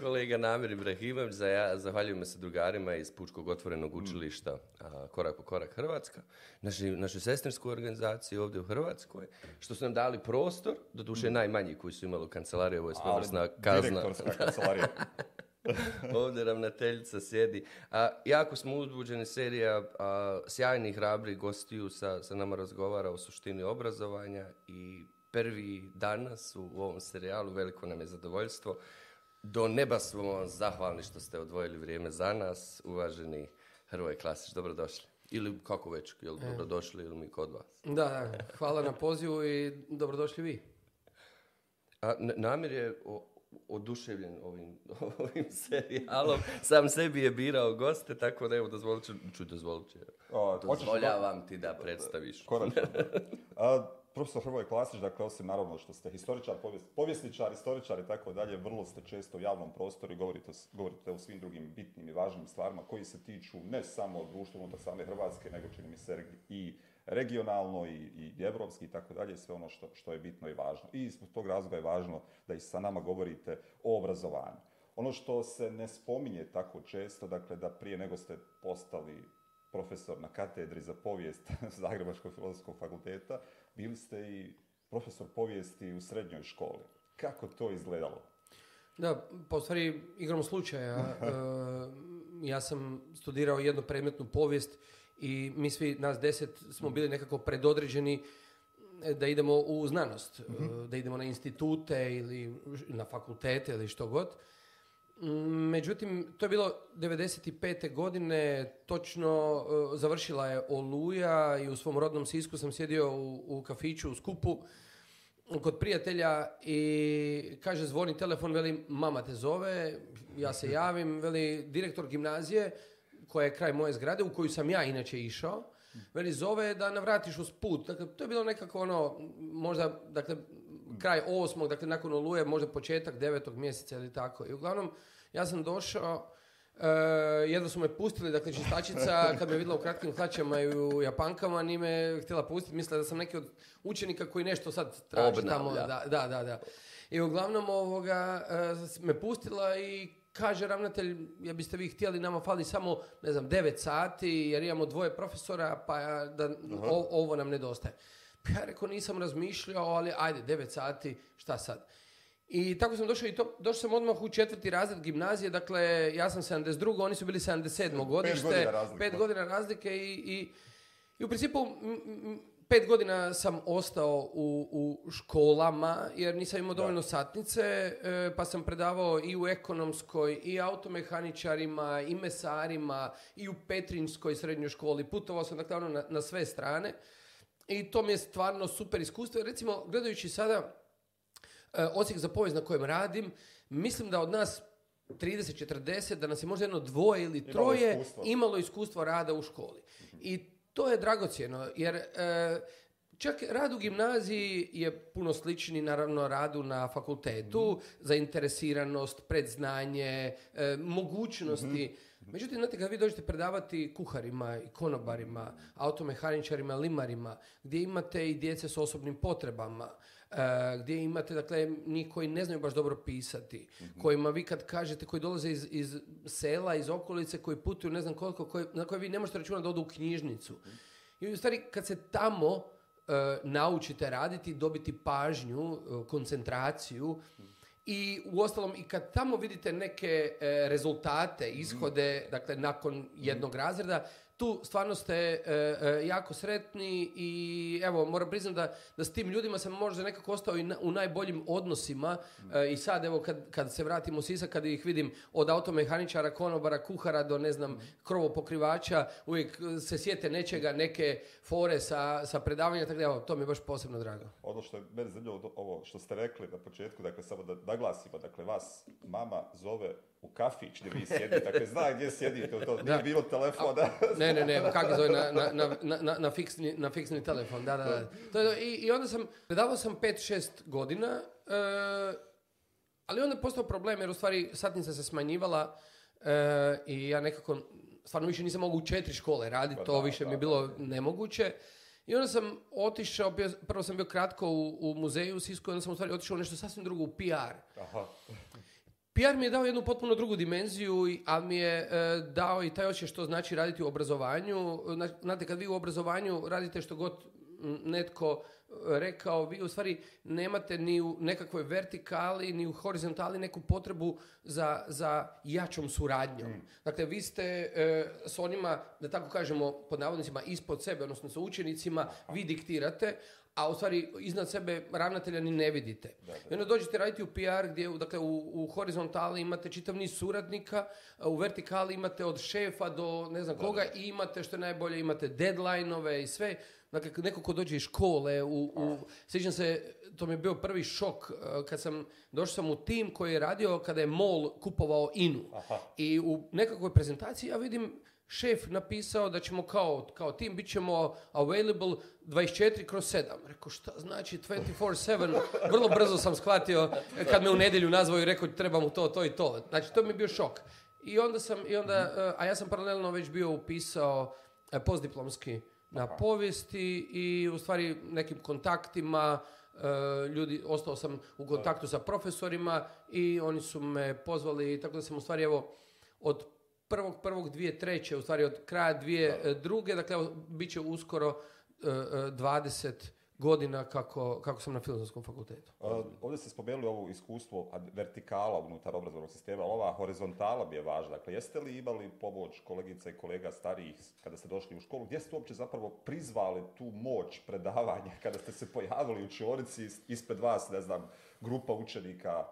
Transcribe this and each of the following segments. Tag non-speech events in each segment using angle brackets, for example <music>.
kolega Namir Ibrahimović, zahvaljujemo se drugarima iz Pučkog otvorenog mm. učilišta Korak po korak Hrvatska, naši, našu organizaciji ovdje u Hrvatskoj, što su nam dali prostor, doduše mm. najmanji koji su imali u kancelariji, ovo je kazna. kancelarija. <laughs> Ovdje ravnateljica sjedi. jako smo uzbuđeni serija sjajnih, hrabrih gostiju sa, sa nama razgovara o suštini obrazovanja i prvi danas u ovom serijalu veliko nam je zadovoljstvo do neba smo vam zahvalni što ste odvojili vrijeme za nas, uvaženi Hrvoje Klasić, dobrodošli. Ili kako već, jel e. dobrodošli ili mi kod vas? Da, hvala na pozivu i dobrodošli vi. A, namir je oduševljen ovim, <laughs> ovim serijalom. Sam sebi je birao goste, tako da evo, dozvolit ću, ću dozvolit ću. Dozvoljavam ti da predstaviš. Konačno. <laughs> profesor Hrvoje Klasić, dakle, osim naravno što ste historičar, povjesničar, historičar i tako dalje, vrlo ste često u javnom prostoru i govorite, o svim drugim bitnim i važnim stvarima koji se tiču ne samo društva unutar same Hrvatske, nego čini mi se i regionalno i, i evropski i tako dalje, sve ono što, što je bitno i važno. I iz tog razloga je važno da i sa nama govorite o obrazovanju. Ono što se ne spominje tako često, dakle, da prije nego ste postali profesor na katedri za povijest <laughs> Zagrebačkog filozofskog fakulteta, bili ste i profesor povijesti u srednjoj školi. Kako to izgledalo? Da, po pa stvari igrom slučaja. <laughs> E, ja sam studirao jednu predmetnu povijest i mi svi, nas deset, smo bili nekako predodređeni e, da idemo u znanost, mhm. e, da idemo na institute ili na fakultete ili što god. Međutim, to je bilo 95. godine, točno e, završila je Oluja i u svom rodnom Sisku sam sjedio u, u kafiću u Skupu kod prijatelja i kaže zvoni telefon, veli mama te zove, ja se javim, veli direktor gimnazije koja je kraj moje zgrade u koju sam ja inače išao, veli zove da navratiš uz put. Dakle, to je bilo nekako ono, možda, dakle, kraj osmog, dakle nakon oluje, možda početak devetog mjeseca ili tako. I uglavnom, ja sam došao, Uh, jedva su me pustili, dakle čistačica <laughs> kad me vidjela u kratkim hlačama i u japankama nije me htjela pustiti, mislila da sam neki od učenika koji nešto sad traži tamo. Da, da, da, da. I uglavnom ovoga eh, me pustila i kaže ravnatelj, ja biste vi htjeli, nama fali samo, ne znam, devet sati jer imamo dvoje profesora pa da, ovo nam nedostaje. Ja rekao, nisam razmišljao, ali ajde, 9 sati, šta sad? I tako sam došao i to, došao sam odmah u četvrti razred gimnazije, dakle ja sam 72, oni su bili 77. godište, pet godina razlike i, i, u principu pet godina sam ostao u, školama jer nisam imao dovoljno satnice, e, pa sam predavao i u ekonomskoj, i automehaničarima, i mesarima, i u Petrinskoj srednjoj školi, putovao sam dakle ono, na sve strane i to mi je stvarno super iskustvo. Recimo, gledajući sada e, Osijek za povijest na kojem radim, mislim da od nas 30-40, da nas je možda jedno dvoje ili troje imalo iskustvo, rada u školi. I to je dragocjeno, jer e, Čak rad u gimnaziji je puno slični naravno radu na fakultetu, mm zainteresiranost, predznanje, e, mogućnosti. Mhm. Međutim, znate, kad vi dođete predavati kuharima i konobarima, automehaničarima, limarima, gdje imate i djece s osobnim potrebama, e, gdje imate, dakle, njih koji ne znaju baš dobro pisati, mhm. kojima vi kad kažete, koji dolaze iz, iz sela, iz okolice, koji putuju ne znam koliko, koji, na koje vi ne možete računati da odu u knjižnicu. Mhm. I u stvari, kad se tamo e, naučite raditi, dobiti pažnju, e, koncentraciju, mhm. I uostalom i kad tamo vidite neke e, rezultate, ishode, mhm. dakle nakon jednog razreda, tu stvarno ste e, e, jako sretni i evo moram priznati da, da s tim ljudima sam možda nekako ostao i u najboljim odnosima e, i sad evo kad, kad se vratim u Sisak kad ih vidim od automehaničara, konobara, kuhara do ne znam krovopokrivača uvijek se sjete nečega, neke fore sa, sa predavanja tako da evo to mi je baš posebno drago. Ono što je meni ovo što ste rekli na početku dakle samo da naglasimo dakle vas mama zove u kafić gdje vi sjedite, zna gdje sjedite, to nije bilo telefona. ne, ne, ne, kako zove, na, na, na, na, fiksni, na fiksni telefon, da, da, da. To i, I onda sam, predavao sam 5-6 godina, e, ali onda je postao problem, jer u stvari satnica se smanjivala eh, i ja nekako, stvarno više nisam mogao u četiri škole raditi, pa to više da, mi je bilo nemoguće. I onda sam otišao, prvo sam bio kratko u, u muzeju u Sisku, onda sam u stvari otišao u nešto sasvim drugo, u PR. Aha. PR mi je dao jednu potpuno drugu dimenziju, ali mi je e, dao i taj osjećaj što znači raditi u obrazovanju. Znate, kad vi u obrazovanju radite što god netko e, rekao, vi u stvari nemate ni u nekakvoj vertikali, ni u horizontali neku potrebu za, za jačom suradnjom. Mm. Dakle, vi ste e, s onima, da tako kažemo, pod navodnicima ispod sebe, odnosno sa učenicima, vi diktirate, a u stvari iznad sebe ravnatelja ni ne vidite. Da, da. I onda dođete raditi u PR gdje dakle, u, u horizontali imate čitav niz suradnika, u vertikali imate od šefa do ne znam koga i imate što je najbolje, imate deadline i sve. Dakle, neko ko dođe iz škole, u, u, sjećam se, to mi je bio prvi šok eh, kad sam, došao sam u tim koji je radio kada je MOL kupovao INU. I u nekakvoj prezentaciji ja vidim šef napisao da ćemo kao, kao tim, bit ćemo available 24 kroz 7. Rekao, šta znači 24-7? Vrlo brzo sam shvatio kad me u nedjelju nazvao i rekao mu to, to i to. Znači, to mi je bio šok. I onda sam, i onda, mhm. e, a ja sam paralelno već bio upisao e, postdiplomski na povijesti i u stvari nekim kontaktima e, ljudi, ostao sam u kontaktu sa profesorima i oni su me pozvali, tako da sam u stvari evo od Prvog, treće, u stvari od kraja dvije, e, druge. Dakle, evo, bit će uskoro e, e, dvadeset godina kako, kako sam na filozofskom fakultetu. A, ovdje ste spomenuli ovo iskustvo vertikala unutar obrazovnog sistema, ali ova horizontala bi je važna. Dakle, jeste li imali pomoć kolegica i kolega starijih kada ste došli u školu? Gdje ste uopće zapravo prizvali tu moć predavanja <laughs> kada ste se pojavili u učionici ispred vas, ne znam, grupa učenika?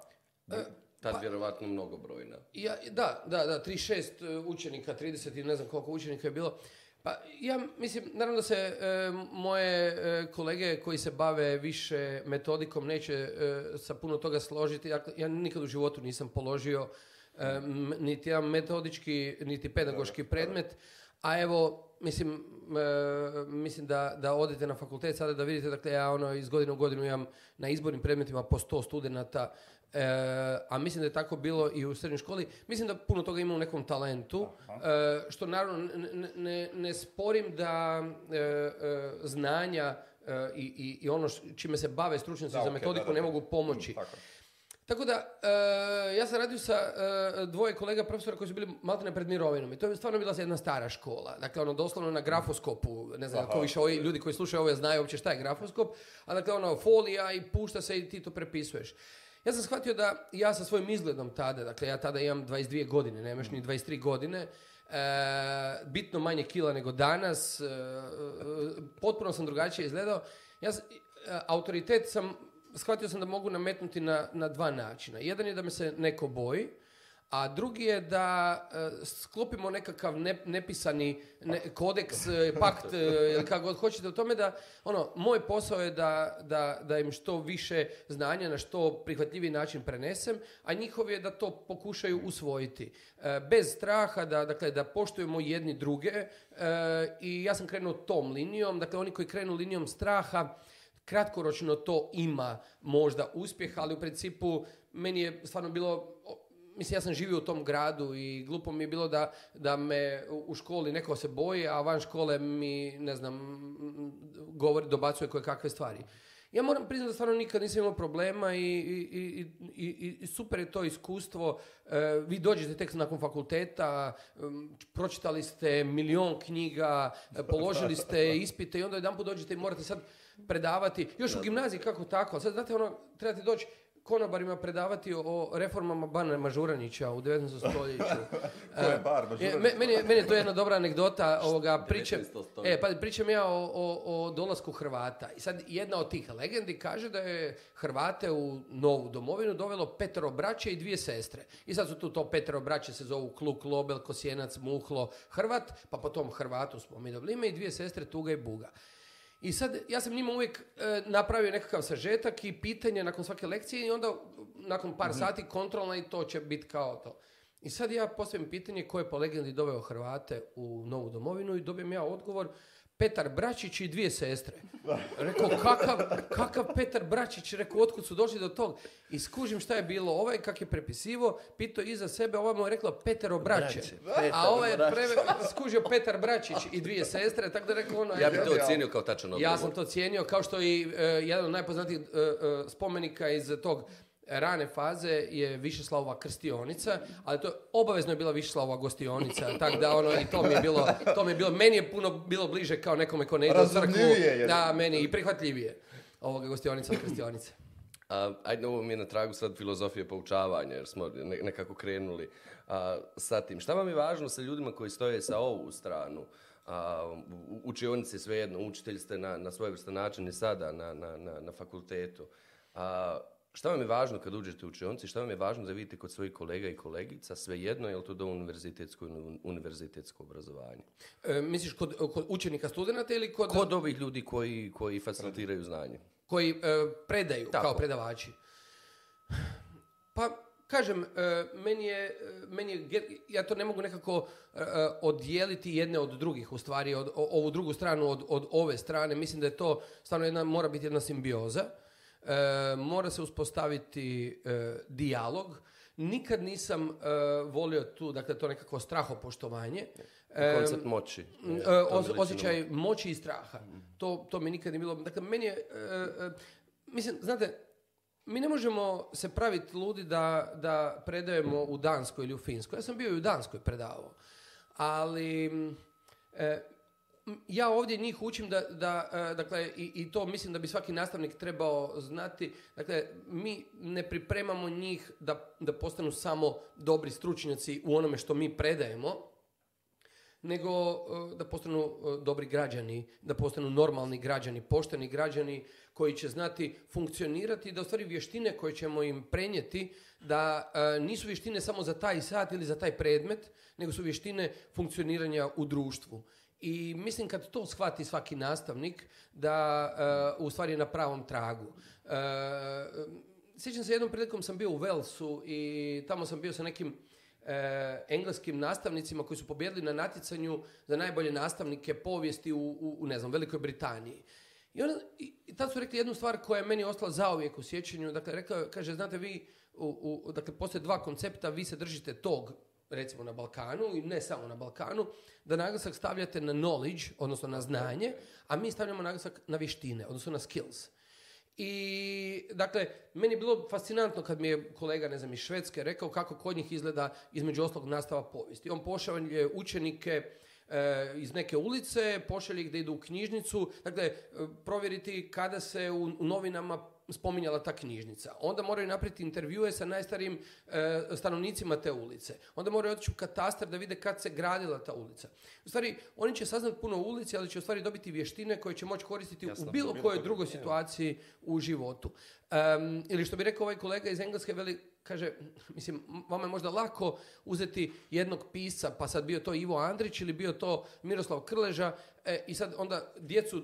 Pa- Tad pa, vjerovatno brojna. Ja, da, da, da, 36 e, učenika, 30 i ne znam koliko učenika je bilo. Pa ja mislim, naravno da se e, moje e, kolege koji se bave više metodikom neće sa puno toga složiti. Ja, ja nikad u životu nisam položio niti jedan metodički, niti pedagoški predmet, a evo, mislim, e, mislim da, da odete na fakultet sada da vidite, dakle ja ono iz godine u godinu imam na izbornim predmetima po sto studenata, e, a mislim da je tako bilo i u srednjoj školi. Mislim da puno toga ima u nekom talentu, e, što naravno ne, ne, sporim da znanja i, i, ono čime se bave stručnjaci za metodiku ne mogu pomoći. Mm, tako da, eh, ja sam radio sa eh, dvoje kolega profesora koji su bili maltene pred mirovinom i to je stvarno bila jedna stara škola. Dakle, ono, doslovno na grafoskopu, ne znam ako više ovi ljudi koji slušaju ovo znaju uopće šta je grafoskop, a dakle, ono, folija i pušta se i ti to prepisuješ. Ja sam shvatio da ja sa svojim izgledom tada, dakle, ja tada imam 22 godine, nemaš ni 23 mm. godine, eh, bitno manje kila nego danas, potpuno sam drugačije izgledao. Ja, autoritet sam shvatio sam da mogu nametnuti na, na dva načina. Jedan je da me se neko boji, a drugi je da e, sklopimo nekakav nepisani kodeks, e, pakt e, ili <laughs> kako god hoćete o tome da ono, moj posao je da, da, da im što više znanja na što prihvatljiviji način prenesem, a njihov je da to pokušaju usvojiti. Bez straha, da, dakle, da poštujemo jedni druge i ja sam krenuo tom linijom, dakle oni koji krenu linijom straha, kratkoročno to ima možda uspjeh, ali u principu meni je stvarno bilo Mislim, ja sam živio u tom gradu i glupo mi je bilo da, da me u školi neko se boji, a van škole mi, ne znam, govori, dobacuje koje kakve stvari. Ja moram priznati da stvarno nikad nisam imao problema i, i, i, i super je to iskustvo. E, vi dođete tek nakon fakulteta, pročitali ste milion knjiga, e, položili ste <laughs> ispite i onda jedan put dođete i morate sad predavati, još u gimnaziji kako tako, sad znate ono, trebate doći konobarima predavati o reformama Bana Mažuranića u 19. <laughs> stoljeću. E, meni, je to jedna dobra anegdota. Ovoga, e, pa, pričam, ja o, o, dolasku Hrvata. I sad jedna od tih legendi kaže da je Hrvate u novu domovinu dovelo petero braće i dvije sestre. I sad su tu to petero braće se zovu Kluk, Lobel, Kosjenac, Muhlo, Hrvat, pa potom Hrvatu smo mi dobili ime i dvije sestre Tuga i Buga. I sad, ja sam njima uvijek e, napravio nekakav sažetak i pitanje nakon svake lekcije i onda nakon par mhm. sati kontrolna i to će biti kao to. I sad ja postavim pitanje koje je po legendi doveo Hrvate u novu domovinu i dobijem ja odgovor Petar Bračić i dvije sestre. Rekao, kakav, kakav Petar Bračić? Rekao, otkud su došli do tog? I skužim šta je bilo. Ovaj kak je prepisivo, pitao iza sebe, ova mu je rekla Petero Braće. A ovaj je preve, skužio Petar Bračić i dvije sestre, tako da rekao ono... Ja bih to ocijenio kao tačan Ja sam to cijenio, kao što i e, jedan od najpoznatijih e, e, spomenika iz tog rane faze je Višeslavova krstionica, ali to je obavezno je bila Višeslavova gostionica, <laughs> tako da ono i to mi je bilo, to mi je bilo, meni je puno bilo bliže kao nekome ko ne ide u Da, meni i prihvatljivije ovoga gostionica od krstionice. ajde, ovo mi je na tragu sad filozofije poučavanja, jer smo nekako krenuli sa tim. Šta vam je važno sa ljudima koji stoje sa ovu stranu? A, svejedno, učitelj ste na, na svoj način i sada na, na fakultetu. A, šta vam je važno kad uđete u učionci, šta vam je važno da vidite kod svojih kolega i kolegica, svejedno je li to do univerzitetsko univerzitetsko obrazovanje? misliš kod, učenika, studenata ili kod... Kod ovih ljudi koji, koji facilitiraju znanje. Koji e, predaju kao predavači. Pa, kažem, e, meni je, ja to ne mogu nekako e, odjeliti jedne od drugih, u stvari, ovu drugu stranu od, od ove strane. Mislim da je to stvarno jedna, mora biti jedna simbioza. E, mora se uspostaviti e, dijalog. Nikad nisam e, volio tu, dakle, to nekako strahopoštovanje. E, koncept moći. osjećaj moći i straha. Mhm. To, to mi nikad nije bilo. Dakle, meni je... Mislim, znate, mi ne možemo se praviti ludi da, da predajemo u Danskoj ili u Finskoj. Ja sam bio i u Danskoj predavao. Ali ja ovdje njih učim da, da e, dakle, i, i, to mislim da bi svaki nastavnik trebao znati, dakle, mi ne pripremamo njih da, da postanu samo dobri stručnjaci u onome što mi predajemo, nego e, da postanu e, dobri građani, da postanu normalni građani, pošteni građani koji će znati funkcionirati i da ostvari vještine koje ćemo im prenijeti da nisu vještine samo za taj sat ili za taj predmet, nego su vještine funkcioniranja u društvu. I mislim kad to shvati svaki nastavnik da eh, u stvari je na pravom tragu. Eh, sjećam se jednom prilikom sam bio u Velsu i tamo sam bio sa nekim eh, engleskim nastavnicima koji su pobjedili na natjecanju za najbolje nastavnike povijesti u, u, Velikoj Britaniji. I, tad su rekli jednu stvar koja je meni ostala zauvijek u sjećanju. Dakle, rekao, kaže, znate vi, dakle, postoje dva koncepta, vi se držite tog recimo na Balkanu, i ne samo na Balkanu, da naglasak stavljate na knowledge, odnosno na znanje, a mi stavljamo naglasak na vještine, odnosno na skills. I, dakle, meni je bilo fascinantno kad mi je kolega, ne znam, iz Švedske rekao kako kod njih izgleda između ostalog nastava povijesti. On pošalje učenike e, iz neke ulice, pošalje ih da idu u knjižnicu, dakle, e, provjeriti kada se u novinama spominjala ta knjižnica. Onda moraju napraviti intervjue sa najstarijim e, stanovnicima te ulice. Onda moraju otići u katastar da vide kad se gradila ta ulica. U stvari, oni će saznati puno ulici, ali će u stvari dobiti vještine koje će moći koristiti u bilo, kojoj drugoj situaciji u životu. Um, ili što bi rekao ovaj kolega iz Engleske, veli, kaže, mislim, vama je možda lako uzeti jednog pisa, pa sad bio to Ivo Andrić ili bio to Miroslav Krleža e, i sad onda djecu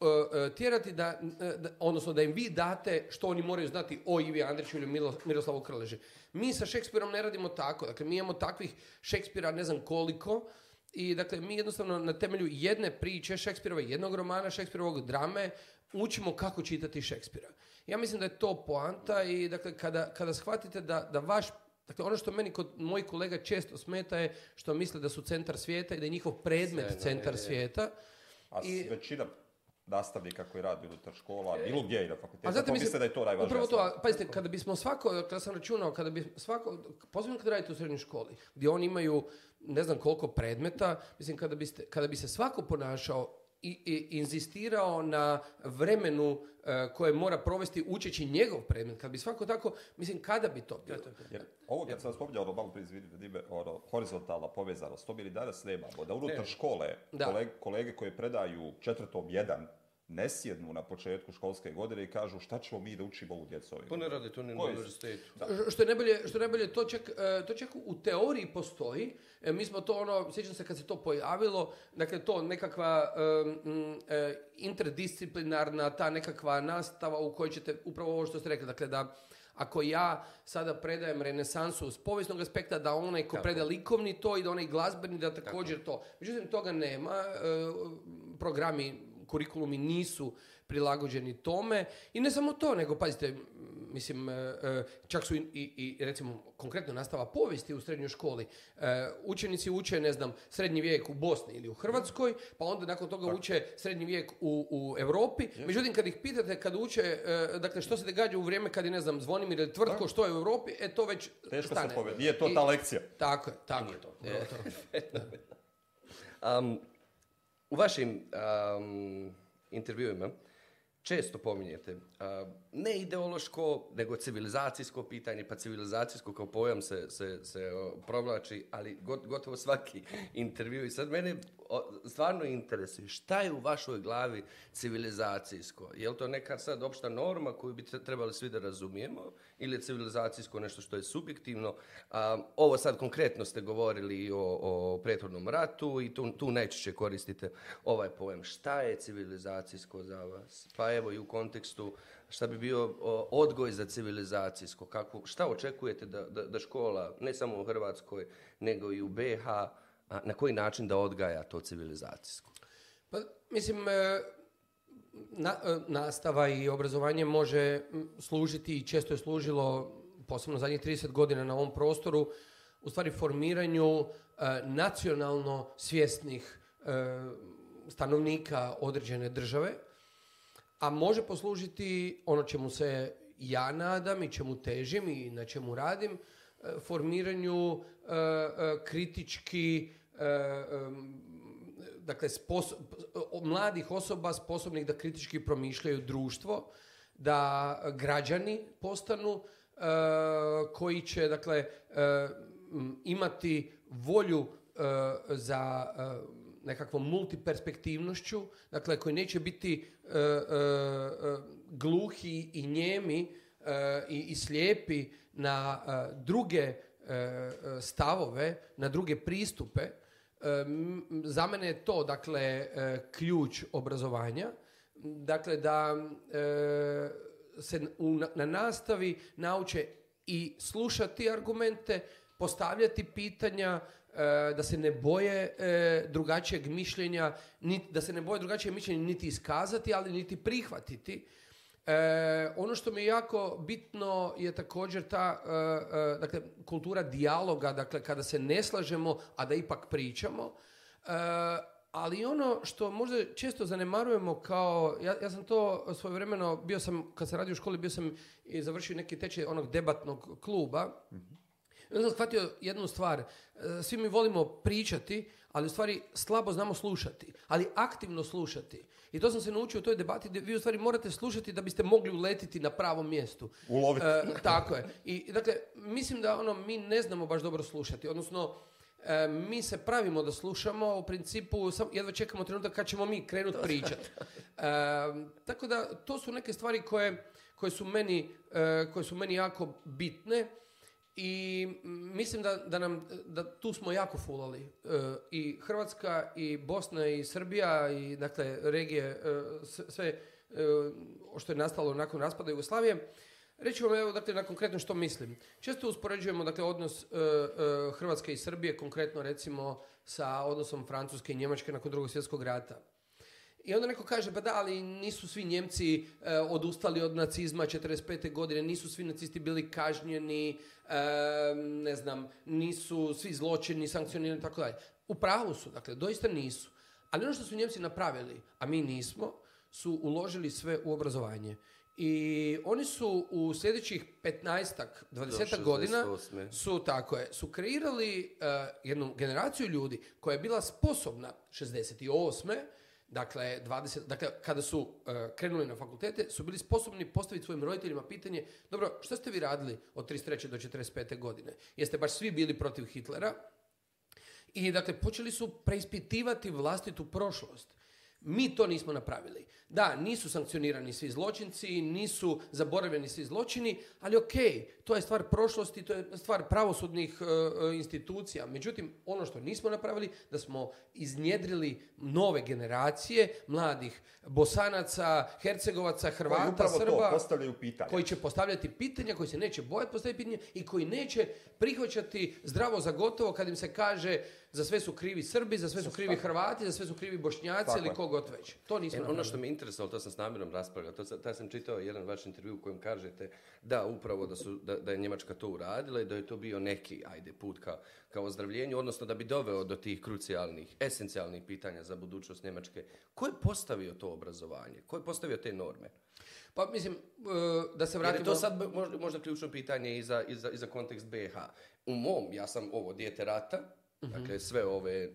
E, e, tjerati da, e, da, odnosno da im vi date što oni moraju znati o Ivi Andriću ili Miroslavu Krleži. Mi sa Šekspirom ne radimo tako, dakle mi imamo takvih Šekspira ne znam koliko i dakle mi jednostavno na temelju jedne priče Šekspirova, jednog romana, Šekspirovog drame učimo kako čitati Šekspira. Ja mislim da je to poanta i dakle kada, kada shvatite da, da vaš Dakle, ono što meni kod mojih kolega često smeta je što misle da su centar svijeta i da je njihov predmet centar svijeta. A I, većina nastavnika koji radi unutar škola, e, bilo gdje i na fakultetu. A zato pa da je to najvažnije? Upravo to, a, pazite, kada bismo svako, kada sam računao, kada bi svako, posebno kada radite u srednjoj školi, gdje oni imaju ne znam koliko predmeta, mislim, kada, biste, kada bi se svako ponašao inzistirao na vremenu e, koje mora provesti učeći njegov predmet. Kad bi svako tako, mislim, kada bi to bilo? ovo kad sam vas ono malo ono, horizontalna povezanost, to mi li danas nemamo. Da unutar škole kolege, kolege koje predaju četvrtom jedan, ne na početku školske godine i kažu šta ćemo mi da učimo ovu djecu Pa ne rade to ni na univerzitetu. Što je najbolje, što je to, čak, e, to u teoriji postoji. E, mi smo to ono, sjećam se kad se to pojavilo, dakle to nekakva um, interdisciplinarna, ta nekakva nastava u kojoj ćete, upravo ovo što ste rekli, dakle da ako ja sada predajem renesansu s povijesnog aspekta, da onaj ko preda likovni to i da onaj glazbeni da također to. Međutim, toga nema. programi kurikulumi nisu prilagođeni tome. I ne samo to, nego pazite, mislim, e, e, čak su i, i, recimo konkretno nastava povijesti u srednjoj školi. E, učenici uče, ne znam, srednji vijek u Bosni ili u Hrvatskoj, pa onda nakon toga uče srednji vijek u, u Europi. Međutim, kad ih pitate, kad uče, dakle, što se događa u vrijeme kad je, ne znam, Zvonimir ili Tvrtko, što je u Europi, e, to već Teško se povedi. Nije to ta lekcija. tako je, tako je to. <laughs> <laughs> U vašim um, intervjuima često pominjete ne ideološko, nego civilizacijsko pitanje, pa civilizacijsko kao pojam se, se, se provlači, ali gotovo svaki <laughs> intervju. I sad mene stvarno interesuje šta je u vašoj glavi civilizacijsko? Je li to neka sad opšta norma koju bi trebali svi da razumijemo ili je civilizacijsko nešto što je subjektivno? ovo sad konkretno ste govorili o, o prethodnom ratu i tu, tu najčešće koristite ovaj pojam. Šta je civilizacijsko za vas? Pa evo i u kontekstu šta bi bio odgoj za civilizacijsko, kako, šta očekujete da, da, da škola, ne samo u Hrvatskoj, nego i u BH, na koji način da odgaja to civilizacijsko? Pa, mislim, e, e, nastava i obrazovanje može služiti i često je služilo, posebno zadnjih 30 godina na ovom prostoru, u stvari formiranju e, nacionalno svjesnih stanovnika određene države a može poslužiti ono čemu se ja nadam i čemu težim i na čemu radim, e, formiranju e, e, kritički dakle mladih osoba sposobnih da kritički promišljaju društvo, da građani postanu koji će dakle imati volju za nekakvom multiperspektivnošću, dakle koji neće biti e, e, e, gluhi i njemi i, i slijepi na druge stavove, na druge pristupe. za mene je to dakle ključ obrazovanja, dakle da se na nastavi nauče i slušati argumente, postavljati pitanja, E, e, da se ne boje drugačijeg mišljenja, da se ne boje drugačije mišljenja niti iskazati, ali niti prihvatiti. E, ono što mi je jako bitno je također ta dakle, kultura dijaloga, dakle kada se ne slažemo, a da ipak pričamo. ali ono što možda često zanemarujemo kao, ja, ja sam to vremeno bio sam, kad sam radio u školi, bio sam i završio neki tečaj onog debatnog kluba. Mhm. I onda sam shvatio jednu stvar. E, svi mi volimo pričati, ali u stvari slabo znamo slušati. Ali aktivno slušati. I to sam se naučio u toj debati gdje vi u stvari morate slušati da biste mogli uletiti na pravom mjestu. Uloviti. E, tako je. I dakle, mislim da ono, mi ne znamo baš dobro slušati. Odnosno, e, mi se pravimo da slušamo, u principu sam, jedva čekamo trenutak kad ćemo mi krenuti pričati. <laughs> tako da, to su neke stvari koje, koje, su meni, koje su meni jako bitne i mislim da, da nam da tu smo jako fulali e, i Hrvatska i Bosna i Srbija i dakle regije e, sve e, što je nastalo nakon raspada Jugoslavije Reći vam evo dakle na konkretno što mislim. Često uspoređujemo dakle odnos e, Hrvatske i Srbije konkretno recimo sa odnosom Francuske i Njemačke nakon drugog svjetskog rata. I onda neko kaže, pa da, ali nisu svi Njemci e, odustali od nacizma 45. godine, nisu svi nacisti bili kažnjeni, e, ne znam, nisu svi zločini, sankcionirani, tako dalje. U pravu su, dakle, doista nisu. Ali ono što su Njemci napravili, a mi nismo, su uložili sve u obrazovanje. I oni su u sljedećih 15-ak, 20 godina su tako je, su kreirali e, jednu generaciju ljudi koja je bila sposobna 68 Dakle, 20, dakle, kada su e, krenuli na fakultete, su bili sposobni postaviti svojim roditeljima pitanje, dobro, što ste vi radili od 33. do 45. godine? Jeste baš svi bili protiv Hitlera? I dakle, počeli su preispitivati vlastitu prošlost. Mi to nismo napravili. Da, nisu sankcionirani svi zločinci, nisu zaboravljeni svi zločini, ali ok, to je stvar prošlosti, to je stvar pravosudnih e, e, institucija. Međutim, ono što nismo napravili, da smo iznjedrili nove generacije mladih bosanaca, hercegovaca, hrvata, srba, to, koji će postavljati pitanja, koji se neće bojati postaviti pitanja i koji neće prihvaćati zdravo za gotovo kad im se kaže za sve su krivi Srbi, za sve su krivi Hrvati, za sve su krivi Bošnjaci ili koga god već. To nismo e, Ono što me interesovalo, to sam s namjerom raspravljao, to sam, čitao jedan vaš intervju u kojem kažete da upravo da, je Njemačka to uradila i da je to bio neki, ajde, put ka, ozdravljenju, odnosno da bi doveo do tih krucijalnih, esencijalnih pitanja za budućnost Njemačke. Ko je postavio to obrazovanje? Ko je postavio te norme? Pa mislim, e, da se vratimo... Jer je to sad možda, ključno pitanje i za, i za, i za kontekst BiH. U mom, ja sam ovo dijete rata, Dakle, mhm. sve ove,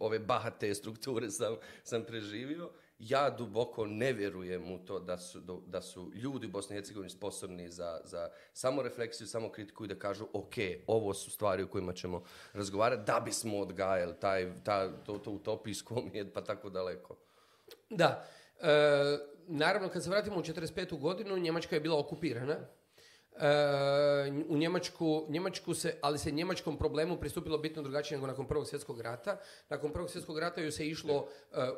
ove bahate strukture sam, sam preživio. Ja duboko ne vjerujem u to da su, da su ljudi u Bosni i Hercegovini sposobni za, za samo refleksiju, samo kritiku i da kažu ok, ovo su stvari o kojima ćemo razgovarati da bismo odgajali taj, ta, to, to utopijsko <laughs> je pa tako daleko. Da. E, naravno, kad se vratimo u 45. godinu, Njemačka je bila okupirana Eh, u Njemačku, Njemačku se, ali se njemačkom problemu pristupilo bitno drugačije nego nakon Prvog svjetskog rata. Nakon Prvog svjetskog rata ju se išlo uh, eh,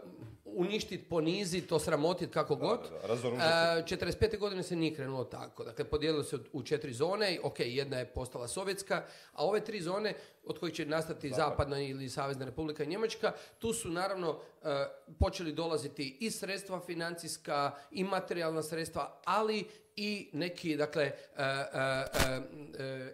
uništiti, poniziti, osramotiti kako god. Da, da, 45. Eh, godine se nije krenulo tako. Dakle, podijelilo se u četiri zone. Ok, jedna je postala sovjetska, a ove tri zone od kojih će nastati Zapadna ili Savezna Republika Njemačka. Tu su naravno e, počeli dolaziti i sredstva financijska i materijalna sredstva, ali i neki dakle e, e,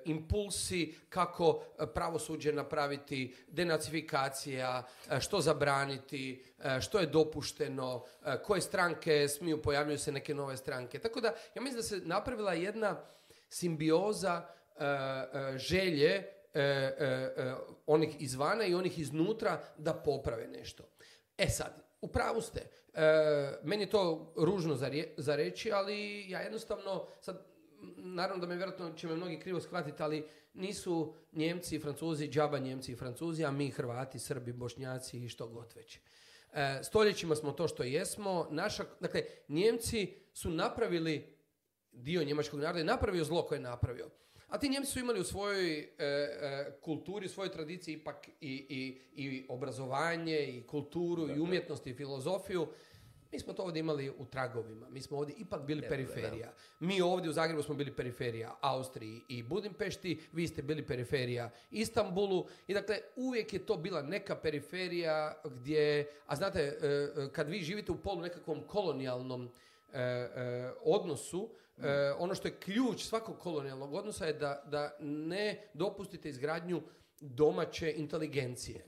impulsi kako pravosuđe napraviti, denacifikacija, što zabraniti, što je dopušteno, koje stranke smiju, pojavljuju se neke nove stranke. Tako da ja mislim da se napravila jedna simbioza želje E, e, e, onih izvana i onih iznutra da poprave nešto. E sad, u pravu ste. E, meni je to ružno za, reći, ali ja jednostavno, sad naravno da me vjerojatno će me mnogi krivo shvatiti, ali nisu Njemci i Francuzi, džaba Njemci i Francuzi, a mi Hrvati, Srbi, Bošnjaci i što god već. E, stoljećima smo to što jesmo. Naša, dakle, Njemci su napravili dio njemačkog naroda i napravio zlo koje je napravio. A ti njemci su imali u svojoj e, e, kulturi, u svojoj tradiciji ipak i, i, i obrazovanje, i kulturu, i dakle. umjetnost, i filozofiju. Mi smo to ovdje imali u tragovima. Mi smo ovdje ipak bili periferija. Mi ovdje u Zagrebu smo bili periferija Austriji i Budimpešti. Vi ste bili periferija Istanbulu. I dakle, uvijek je to bila neka periferija gdje... A znate, e, kad vi živite u polu nekakvom kolonijalnom odnosu, E, ono što je ključ svakog kolonijalnog odnosa je da, da ne dopustite izgradnju domaće inteligencije.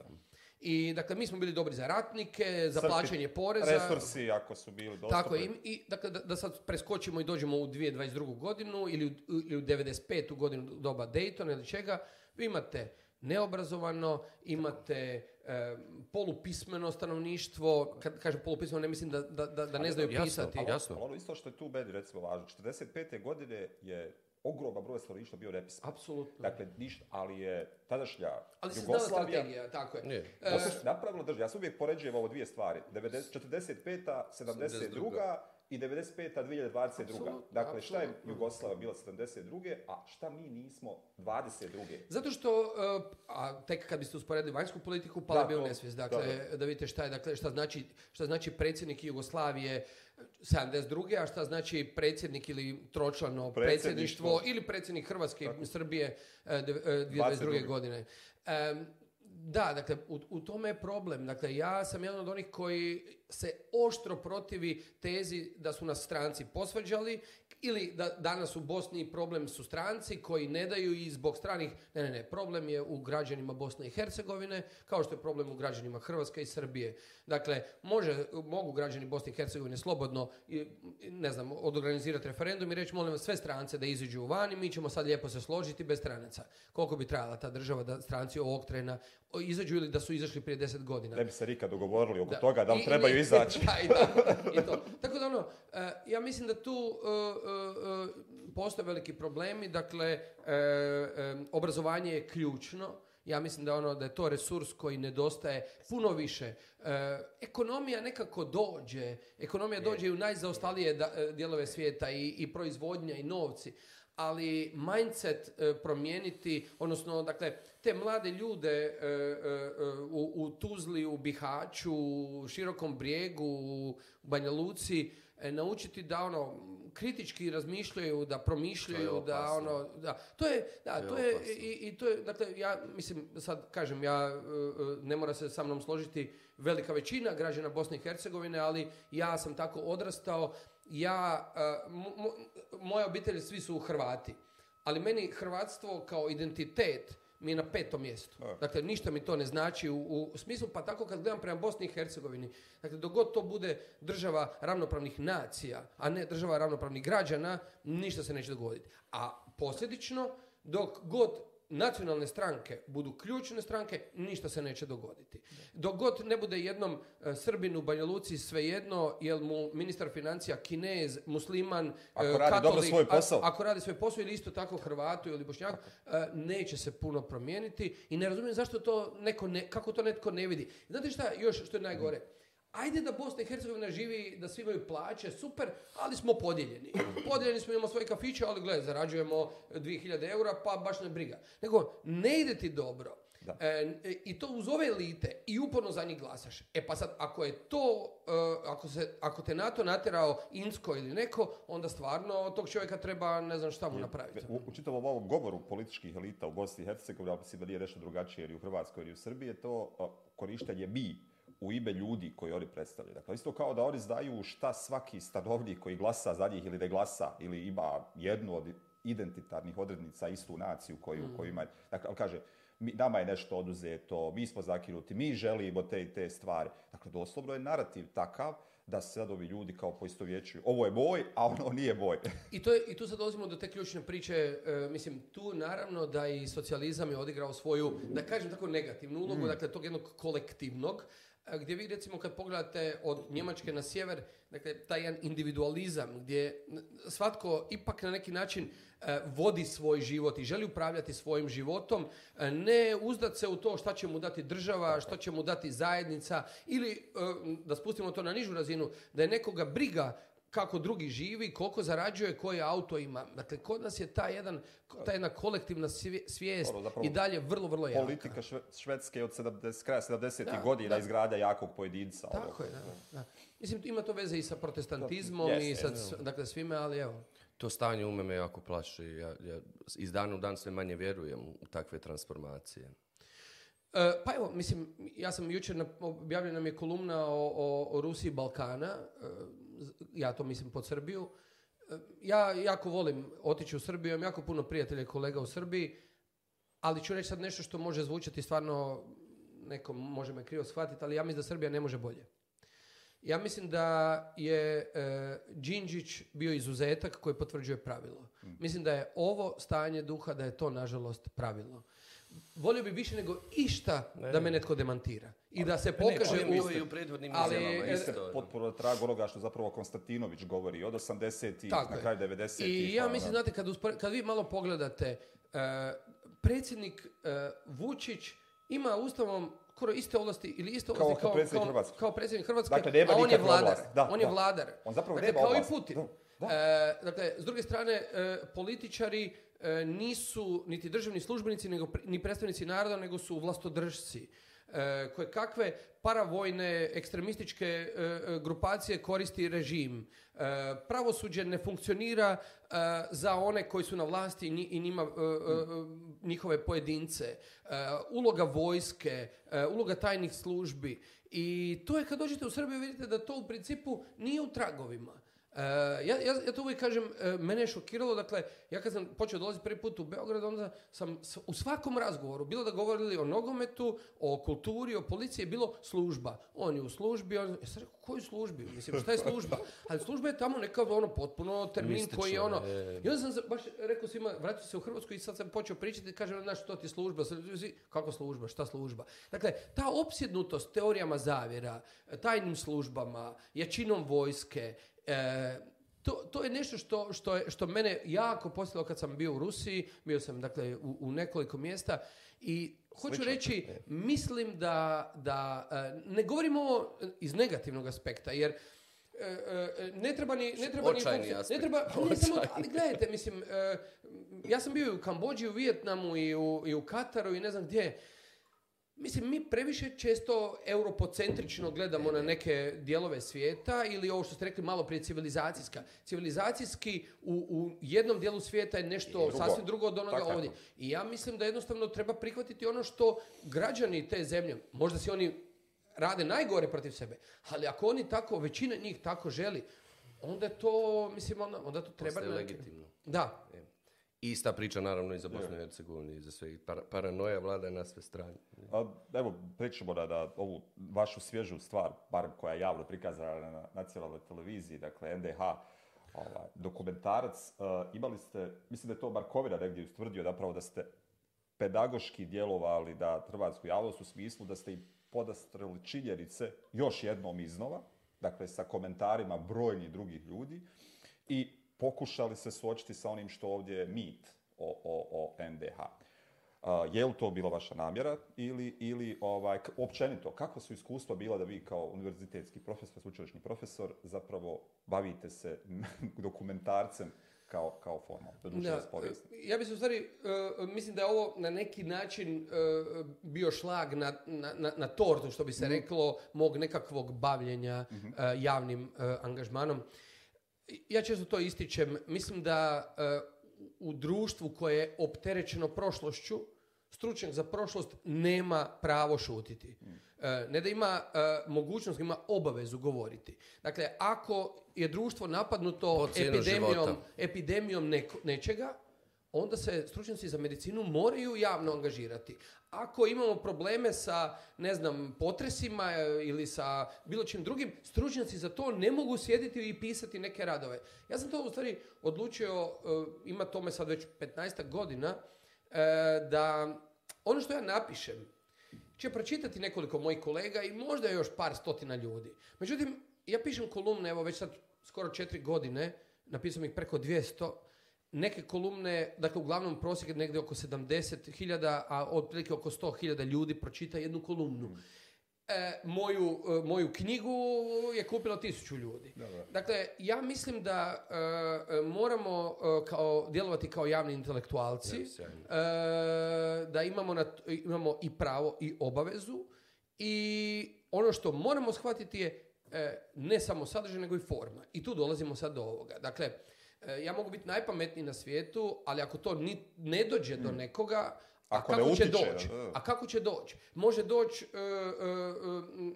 I dakle, mi smo bili dobri za ratnike, za plaćanje poreza. Resursi ako su bili dostupni. Tako, i, i dakle, da, da, sad preskočimo i dođemo u 2022. godinu ili u, ili u 95. godinu doba Daytona ili čega, vi imate neobrazovano, imate e, polupismeno stanovništvo, kad kažem polupismeno ne mislim da, da, da, ne znaju jasno, pisati. Ali, jasno. ono isto što je tu meni recimo važno, 45. godine je ogroman broj stanovništva bio nepismen. Apsolutno. Dakle, ništa, ali je tadašnja ali Jugoslavija... Ali tako je. Nije. E, napravilo država. Ja se uvijek poređujem ovo dvije stvari. 45. 72 i 95. 2022. dakle, šta je Jugoslava bila 72. a šta mi nismo 22. Zato što, eh, a tek kad biste usporedili vanjsku politiku, pala bi u nesvijest. Dakle, da, vidite šta je, dakle, šta znači, šta znači predsjednik Jugoslavije 72. a šta znači predsjednik ili tročlano predsjedništvo, ili predsjednik Hrvatske i Srbije 2022. Eh, eh, godine. Da, dakle, u, tome je problem. Dakle, ja sam jedan od onih koji se oštro protivi tezi da su nas stranci posvađali ili da danas u Bosni problem su stranci koji ne daju i zbog stranih, ne, ne, ne, problem je u građanima Bosne i Hercegovine, kao što je problem u građanima Hrvatske i Srbije. Dakle, može, mogu građani Bosne i Hercegovine slobodno, ne znam, odorganizirati referendum i reći, molim vas, sve strance da iziđu van i mi ćemo sad lijepo se složiti bez stranaca. Koliko bi trajala ta država da stranci ovog trena izađu ili da su izašli prije deset godina? Ne bi se nikad dogovorili oko toga da li trebaju <laughs> izaći. i to. Tako da ono, e, ja mislim da tu e, E, e, postoje veliki problemi, dakle e, obrazovanje je ključno. Ja mislim da ono da je to resurs koji nedostaje puno više. ekonomija nekako dođe, ekonomija dođe i u najzaostalije dijelove svijeta i, proizvodnja i novci, ali mindset promijeniti, odnosno dakle te mlade ljude u, u Tuzli, u Bihaću, u Širokom brijegu, u Banja Luci E, naučiti da ono kritički razmišljaju, da promišljaju, da ono, da to je, da to, je, i, i, to je, dakle ja mislim sad kažem ja e, e, ne mora se sa mnom složiti velika većina građana Bosne i Hercegovine, ali ja sam tako odrastao, ja moja obitelj svi su Hrvati, ali meni hrvatstvo kao identitet mi je na petom mjestu. Dakle, ništa mi to ne znači u, u smislu, pa tako kad gledam prema Bosni i Hercegovini, dakle, dok god to bude država ravnopravnih nacija, a ne država ravnopravnih građana, ništa se neće dogoditi. A posljedično, dok god nacionalne stranke budu ključne stranke, ništa se neće dogoditi. Dok god ne bude jednom e, Srbinu, Banja Luci, svejedno, jel mu ministar financija, kinez, musliman, e, ako radi katolik, svoj posao. ako radi svoj posao ili isto tako Hrvatu ili Bošnjaku, e, neće se puno promijeniti i ne razumijem zašto to neko ne, kako to netko ne vidi. Znate šta još što je najgore? ajde da Bosna i Hercegovina živi, da svi imaju plaće, super, ali smo podijeljeni. <clears throat> Podijeljeni smo, imamo svoje kafiće, ali gle, zarađujemo 2000 eura, pa baš ne briga. Nego, ne ide ti dobro. E, I to uz ove elite i uporno za njih glasaš. E pa sad, ako je to, e, ako, se, ako te NATO naterao Insko ili neko, onda stvarno tog čovjeka treba ne znam šta mu napraviti. U, u čitavom ovom govoru političkih elita u Bosni i Hercegovini, ali mislim da nije nešto drugačije ili u Hrvatskoj ili u Srbiji je to e, korištenje mi u ime ljudi koji oni predstavljaju. Dakle, isto kao da oni znaju šta svaki stanovnik koji glasa za njih ili ne glasa ili ima jednu od identitarnih odrednica, istu naciju koju, mm. ima. Dakle, on kaže, mi, nama je nešto oduzeto, mi smo zakinuti, mi želimo te i te stvari. Dakle, doslovno je narativ takav da se sad ovi ljudi kao vječuju. Ovo je moj, a ono nije moj. <laughs> I, to je, I tu sad dolazimo do te ključne priče. E, mislim, tu naravno da i socijalizam je odigrao svoju, da kažem tako, negativnu ulogu, mm. dakle, tog jednog kolektivnog, gdje vi recimo kad pogledate od Njemačke na sjever, dakle taj jedan individualizam gdje svatko ipak na neki način e, vodi svoj život i želi upravljati svojim životom, e, ne uzdat se u to šta će mu dati država, šta će mu dati zajednica ili e, da spustimo to na nižu razinu, da je nekoga briga kako drugi živi, koliko zarađuje, koje auto ima. Dakle, kod nas je ta, jedan, ta jedna kolektivna svijest ono, i dalje vrlo, vrlo jaka. Politika Švedske od 70, kraja 70. godina izgradja jakog pojedinca. Ono. Tako je, da, Mislim, ima to veze i sa protestantizmom i sa dakle, svime, ali evo. To stanje u me jako plaši. Ja, ja iz dana u dan sve manje vjerujem u takve transformacije. E, pa evo, mislim, ja sam jučer, na, objavljena mi je kolumna o, o, Rusiji Balkana. E, ja to mislim pod Srbiju, e, ja jako volim otići u Srbiju, imam jako puno prijatelja i kolega u Srbiji, ali ću reći sad nešto što može zvučati stvarno, neko može me krivo shvatiti, ali ja mislim da Srbija ne može bolje. Ja mislim da je e, Đinđić bio izuzetak koji potvrđuje pravilo. Mm. Mislim da je ovo stanje duha, da je to nažalost pravilo volio bi više nego išta da me netko demantira. I da se pokaže ne, u... I u prethodnim ali, izjavama. E, ono. potpuno trag onoga što zapravo Konstantinović govori od 80 ih na kraj 90 ih i ja pa mislim, ono. znate, kad, uspore, kad vi malo pogledate, e, predsjednik e, Vučić ima ustavom skoro iste ovlasti ili iste ovlasti kao, kao, predsjednik, kao, kao predsjednik Hrvatske, dakle, a on je vladar. on je vladar. On zapravo dakle, nema kao i Putin. da. dakle, s druge strane, političari E, nisu niti državni službenici, ni predstavnici naroda, nego su vlastodržci. E, koje kakve paravojne ekstremističke e, grupacije koristi režim. pravo pravosuđe ne funkcionira za one koji su na vlasti i njima njihove pojedince. Uloga vojske, uloga tajnih službi. I to je kad dođete u Srbiju vidite da to u principu nije u tragovima. E, ja, ja, ja to uvijek kažem, e, mene je šokiralo, dakle, ja kad sam počeo dolaziti prvi put u Beograd, onda sam u svakom razgovoru, bilo da govorili o nogometu, o kulturi, o policiji, bilo služba. On je u službi, on, ja sam rekao, koju službi? Mislim, šta je služba? <laughs> Ali služba je tamo neka ono potpuno termin koji je ono... ja sam baš rekao svima, vratio se u Hrvatsku i sad sam počeo pričati, kažem, znaš, što ti služba? Kako služba? Šta služba? Dakle, ta opsjednutost teorijama zavjera, tajnim službama, jačinom vojske, E, to, to je nešto što, što, je, što mene jako poslilo kad sam bio u Rusiji, bio sam dakle u, u nekoliko mjesta i hoću reći, mislim da, da e, ne govorim ovo iz negativnog aspekta, jer e, ne treba ni... Ne treba ni ne treba, samo, ali gledajte, mislim, ja sam bio i u Kambođi, u Vijetnamu i u, i u Kataru i ne znam gdje. Mislim, mi previše često europocentrično gledamo na neke dijelove svijeta ili ovo što ste rekli malo prije civilizacijska. Civilizacijski u, u jednom dijelu svijeta je nešto drugo. sasvim drugo od onoga ovdje. I ja mislim da jednostavno treba prihvatiti ono što građani te zemlje, možda si oni rade najgore protiv sebe, ali ako oni tako, većina njih tako želi, onda to, mislim, onda, onda to treba... Postaje legitimno. Da. Ista priča naravno i za Bosnu i i za sve. paranoja vlada na sve strane. A, evo, pričamo da ovu vašu svježu stvar, bar koja je javno prikazana na nacionalnoj televiziji, dakle NDH, ovaj, dokumentarac. E, imali ste, mislim da je to Markovina negdje ustvrdio zapravo da ste pedagoški djelovali da hrvatsku javnost u smislu da ste im podastrali činjenice još jednom iznova, dakle sa komentarima brojnih drugih ljudi i pokušali se suočiti sa onim što ovdje je mit o, o, o NDH. Uh, je li to bila vaša namjera ili, ili ovaj, općenito, kako su iskustva bila da vi kao univerzitetski profesor, sveučilišni profesor, zapravo bavite se <laughs> dokumentarcem kao, kao forma, e, Ja bi se u stvari, e, mislim da je ovo na neki način e, bio šlag na, na, na, tortu, što bi se mhm. reklo, mog nekakvog bavljenja mhm. javnim angažmanom ja često to ističem, mislim da e, u društvu koje je opterećeno prošlošću, stručnjak za prošlost nema pravo šutiti. Mm. E, ne da ima e, mogućnost, ima obavezu govoriti. Dakle, ako je društvo napadnuto epidemijom, epidemijom nečega, onda se stručnjaci za medicinu moraju javno angažirati. Ako imamo probleme sa, ne znam, potresima e, ili sa bilo čim drugim, stručnjaci za to ne mogu sjediti i pisati neke radove. Ja sam to u stvari odlučio, e, ima tome sad već 15 godina, e, da ono što ja napišem će pročitati nekoliko mojih kolega i možda još par stotina ljudi. Međutim, ja pišem kolumne, evo već sad skoro četiri godine, napisam ih preko 200, neke kolumne, dakle uglavnom prosjek je negdje oko 70.000, a otprilike oko 100.000 ljudi pročita jednu kolumnu. Mm. E, moju, e, moju knjigu je kupilo tisuću ljudi. Dakle, ja mislim da e, moramo kao, djelovati kao javni intelektualci, da imamo, na, imamo i pravo i obavezu i ono što moramo shvatiti je ne samo sadržaj, nego i forma. I tu dolazimo sad do ovoga. Dakle, E, ja mogu biti najpametniji na svijetu, ali ako to ne dođe do hmm. nekoga, a ako kako ne će doći? A kako će doći? Može doći e, e,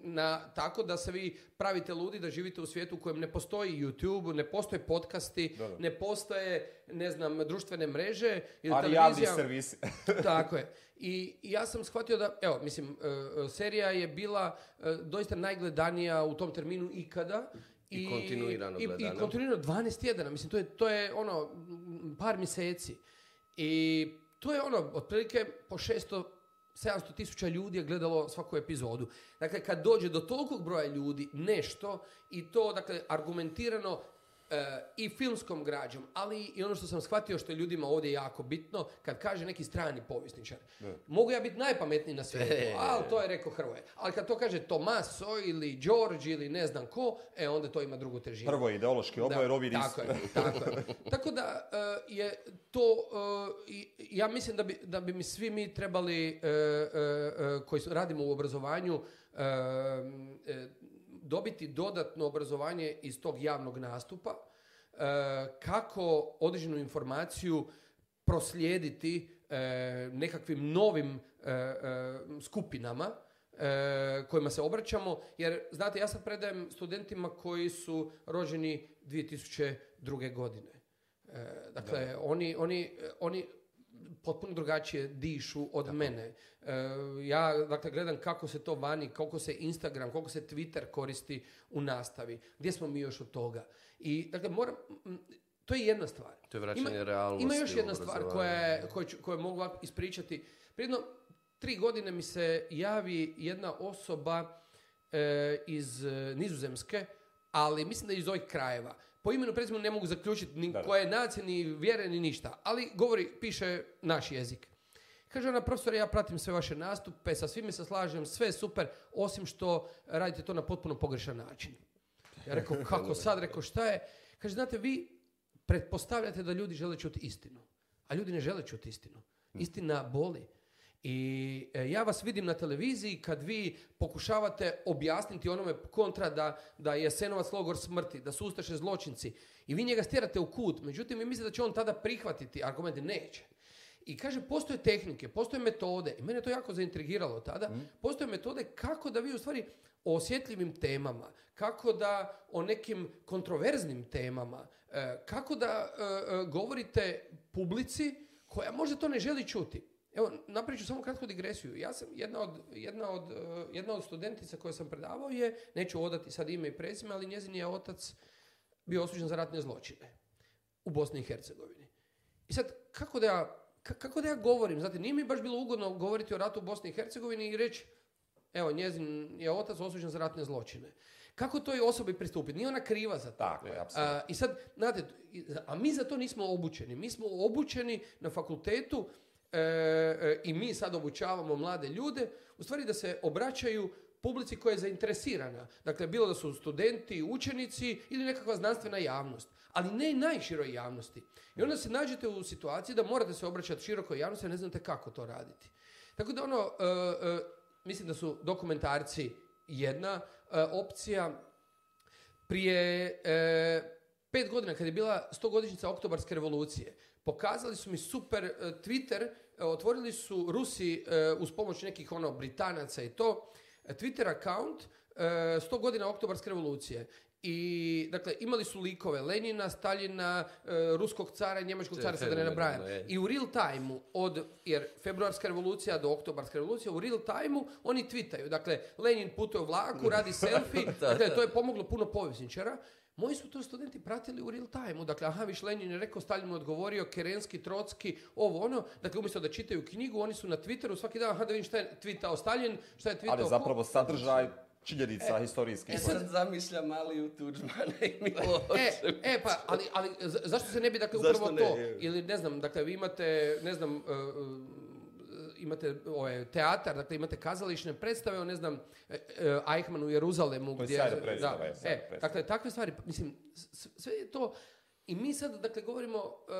na tako da se vi pravite ludi da živite u svijetu u kojem ne postoji YouTube, ne postoje podcasti, ne postoje ne znam društvene mreže ili Ali servisi. <laughs> <laughs> tako je. I, ja sam shvatio da evo mislim serija je bila doista najgledanija u tom terminu ikada i, kontinuirano i, gledano. I kontinuirano, 12 tjedana, mislim, to je, to je ono, par mjeseci. I to je ono, otprilike po 600 700 tisuća ljudi je gledalo svaku epizodu. Dakle, kad dođe do tolikog broja ljudi nešto i to, dakle, argumentirano Eh, i filmskom građom, ali i ono što sam shvatio što je ljudima ovdje jako bitno, kad kaže neki strani povjesničar, mogu ja biti najpametniji na svijetu, <laughs> e, e, e. ali to je rekao Hrvoje. Ali kad to kaže Tomaso ili George ili ne znam ko, e onda to ima drugu težinu. Prvo je ideološki oboj, rovi tako, je, tako, <laughs> tako da eh, je to, eh, ja mislim da bi, da bi mi svi mi trebali, koji radimo u obrazovanju, dobiti dodatno obrazovanje iz tog javnog nastupa, e, kako određenu informaciju proslijediti e, nekakvim novim e, skupinama kojima se obraćamo. Jer, znate, ja sad predajem studentima koji su rođeni 2002. godine. Dakle, oni, oni, oni potpuno drugačije dišu od mene. E, ja, dakle, gledam kako se to vani, koliko se Instagram, koliko se Twitter koristi u nastavi. Gdje smo mi još od toga? I, dakle, moram... To je jedna stvar. To je vraćanje ima, realnosti. Ima još jedna stvar koja, koju, koju mogu ispričati. Prijedno, tri godine mi se javi jedna osoba e, iz e, Nizozemske, ali mislim da je iz ovih krajeva po imenu prezimenu ne mogu zaključiti ni koje nacije, ni vjere, ni ništa. Ali govori, piše naš jezik. Kaže ona, profesor, ja pratim sve vaše nastupe, sa svime se slažem, sve je super, osim što radite to na potpuno pogrešan način. Ja rekao, <laughs> kako sad? Rekao, šta je? Kaže, znate, vi pretpostavljate da ljudi žele čuti istinu, a ljudi ne žele čuti istinu. Istina boli. I e, ja vas vidim na televiziji kad vi pokušavate objasniti onome kontra da, da je Senovac logor smrti, da su Ustaše zločinci i vi njega stjerate u kut. Međutim, vi mislite da će on tada prihvatiti argumente. Neće. I kaže, postoje tehnike, postoje metode, i mene je to jako zaintrigiralo tada, mhm. postoje metode kako da vi u stvari o osjetljivim temama, kako da o nekim kontroverznim temama, e, kako da e, e, govorite publici koja možda to ne želi čuti. Evo, napravit ću samo kratku digresiju. Ja sam, jedna od, jedna, od, e, jedna od studentica koje sam predavao je, neću odati sad ime i prezime, ali njezin je otac bio osuđen za ratne zločine u Bosni i Hercegovini. I sad, kako da ja, kako da ja govorim? Znate, nije mi baš bilo ugodno govoriti o ratu u Bosni i Hercegovini i reći, evo, njezin je otac osuđen za ratne zločine. Kako toj osobi pristupiti? Nije ona kriva za to. Tako e, a, I sad, znate, a mi za to nismo obučeni. Mi smo obučeni na fakultetu E, e, i mi sad obučavamo mlade ljude, u stvari da se obraćaju publici koja je zainteresirana. Dakle, bilo da su studenti, učenici ili nekakva znanstvena javnost. Ali ne i najširoj javnosti. I onda se nađete u situaciji da morate se obraćati širokoj javnosti, a ne znate kako to raditi. Tako da ono, e, e, mislim da su dokumentarci jedna opcija. Prije pet godina, kad je bila 100 oktobarske revolucije, pokazali su mi super e, Twitter, e, otvorili su Rusi e, uz pomoć nekih ono Britanaca i to, Twitter account 100 godina oktobarske revolucije. I, dakle, imali su likove Lenina, Staljina, ruskog cara i njemačkog cara, sad da ne nabrajam. I u real time od, jer februarska revolucija do oktobarska revolucija, u real time oni twitaju. Dakle, Lenin putuje u vlaku, radi <laughs> selfie, dakle, to je pomoglo puno povjesničara. Moji su to studenti pratili u real time Dakle, aha, viš Lenin je rekao, Stalin mu odgovorio, Kerenski, Trotski, ovo ono. Dakle, umjesto da čitaju knjigu, oni su na Twitteru svaki dan, aha, da vidim šta je tweetao Stalin, šta je tweetao... Ali zapravo sadržaj činjenica e, historijski. I e, sad zamišljam mali Tuđmana <laughs> i e, e, pa, ali, ali zašto se ne bi, dakle, upravo to? Ili, ne znam, dakle, vi imate, ne znam, imate ovaj, teatar, dakle imate kazališne predstave o, ne znam, e, e, Eichmannu u Jeruzalemu. Gdje, je predstava, da, je sada e, Dakle, takve stvari, pa, mislim, sve je to... I mi sad, dakle, govorimo, e,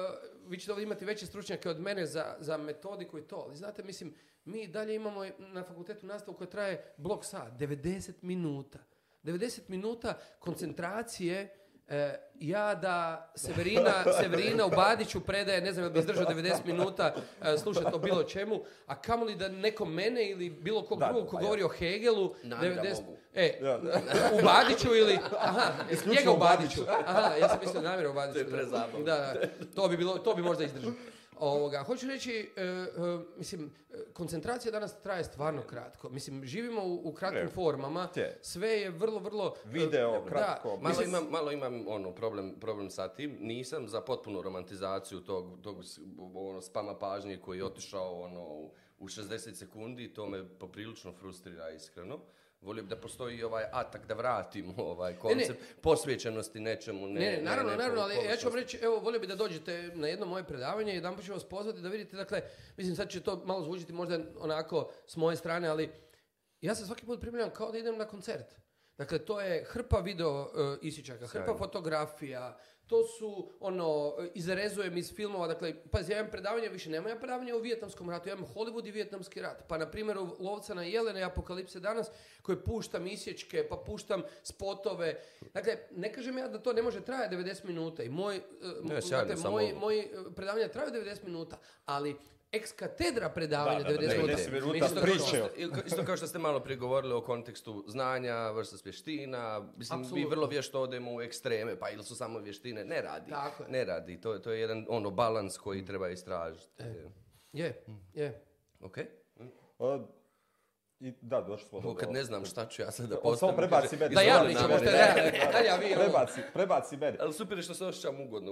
vi ćete ovdje imati veće stručnjake od mene za, za metodiku i to, ali znate, mislim, mi dalje imamo na fakultetu nastavu koja traje blok sat, 90 minuta. 90 minuta koncentracije E, ja da Severina, Severina u Badiću predaje, ne znam, jel bi izdržao 90 minuta e, slušati o bilo čemu, a kamoli da neko mene ili bilo kog drugog ko pa govori o Hegelu, 90... E, u Badiću ili... Aha, njega u Badiću. Aha, ja sam mislio namjera u Badiću. Da, to bi, bilo, to bi možda izdržao. Ovoga, hoću reći, e, e, mislim, koncentracija danas traje stvarno kratko. Mislim, živimo u, u kratkim formama, Te. sve je vrlo, vrlo... E, Video, kratko. Malo, imam, malo imam ono, problem, problem sa tim, nisam za potpunu romantizaciju tog, tog ono, spama pažnje koji je otišao ono, u 60 sekundi, to me poprilično frustrira iskreno. Volio bi da postoji ovaj atak da vratimo ovaj koncept ne, posvećenosti nečemu. Ne, ne, ne naravno, naravno, ali ja ću vam reći, evo, volio bi da dođete na jedno moje predavanje i jedan ću vas pozvati da vidite, dakle, mislim sad će to malo zvučiti možda onako s moje strane, ali ja se svaki put primljam kao da idem na koncert. Dakle, to je hrpa video uh, e, isičaka, hrpa fotografija, to su, ono, izrezujem iz filmova, dakle, pazi, ja imam predavanje, više nema ja predavanje u vijetnamskom ratu, ja imam Hollywood i vijetnamski rat. Pa, na primjer, u Lovca na Jelene i Apokalipse danas, koje puštam isječke, pa puštam spotove. Dakle, ne kažem ja da to ne može trajati 90 minuta i moj, e, dakle, moj, e, predavanje traju 90 minuta, ali eks katedra predavanja 90 minuta priče. Isto kao što ste malo prije govorili o kontekstu znanja versus vještina, mislim Absolutno. mi vrlo vješto odemo u ekstreme, pa ili su samo vještine, ne radi. Tako je. Ne radi, to, to je jedan ono balans koji mm. treba istražiti. E. Je, je. Ok. Pa, i da, došli smo do... Kad ne znam šta ću ja sad da postavim. Samo prebaci meni. Da, ja pričam, možda <laughs> Prebaci, prebaci meni. Ali super je što se osjećam ugodno.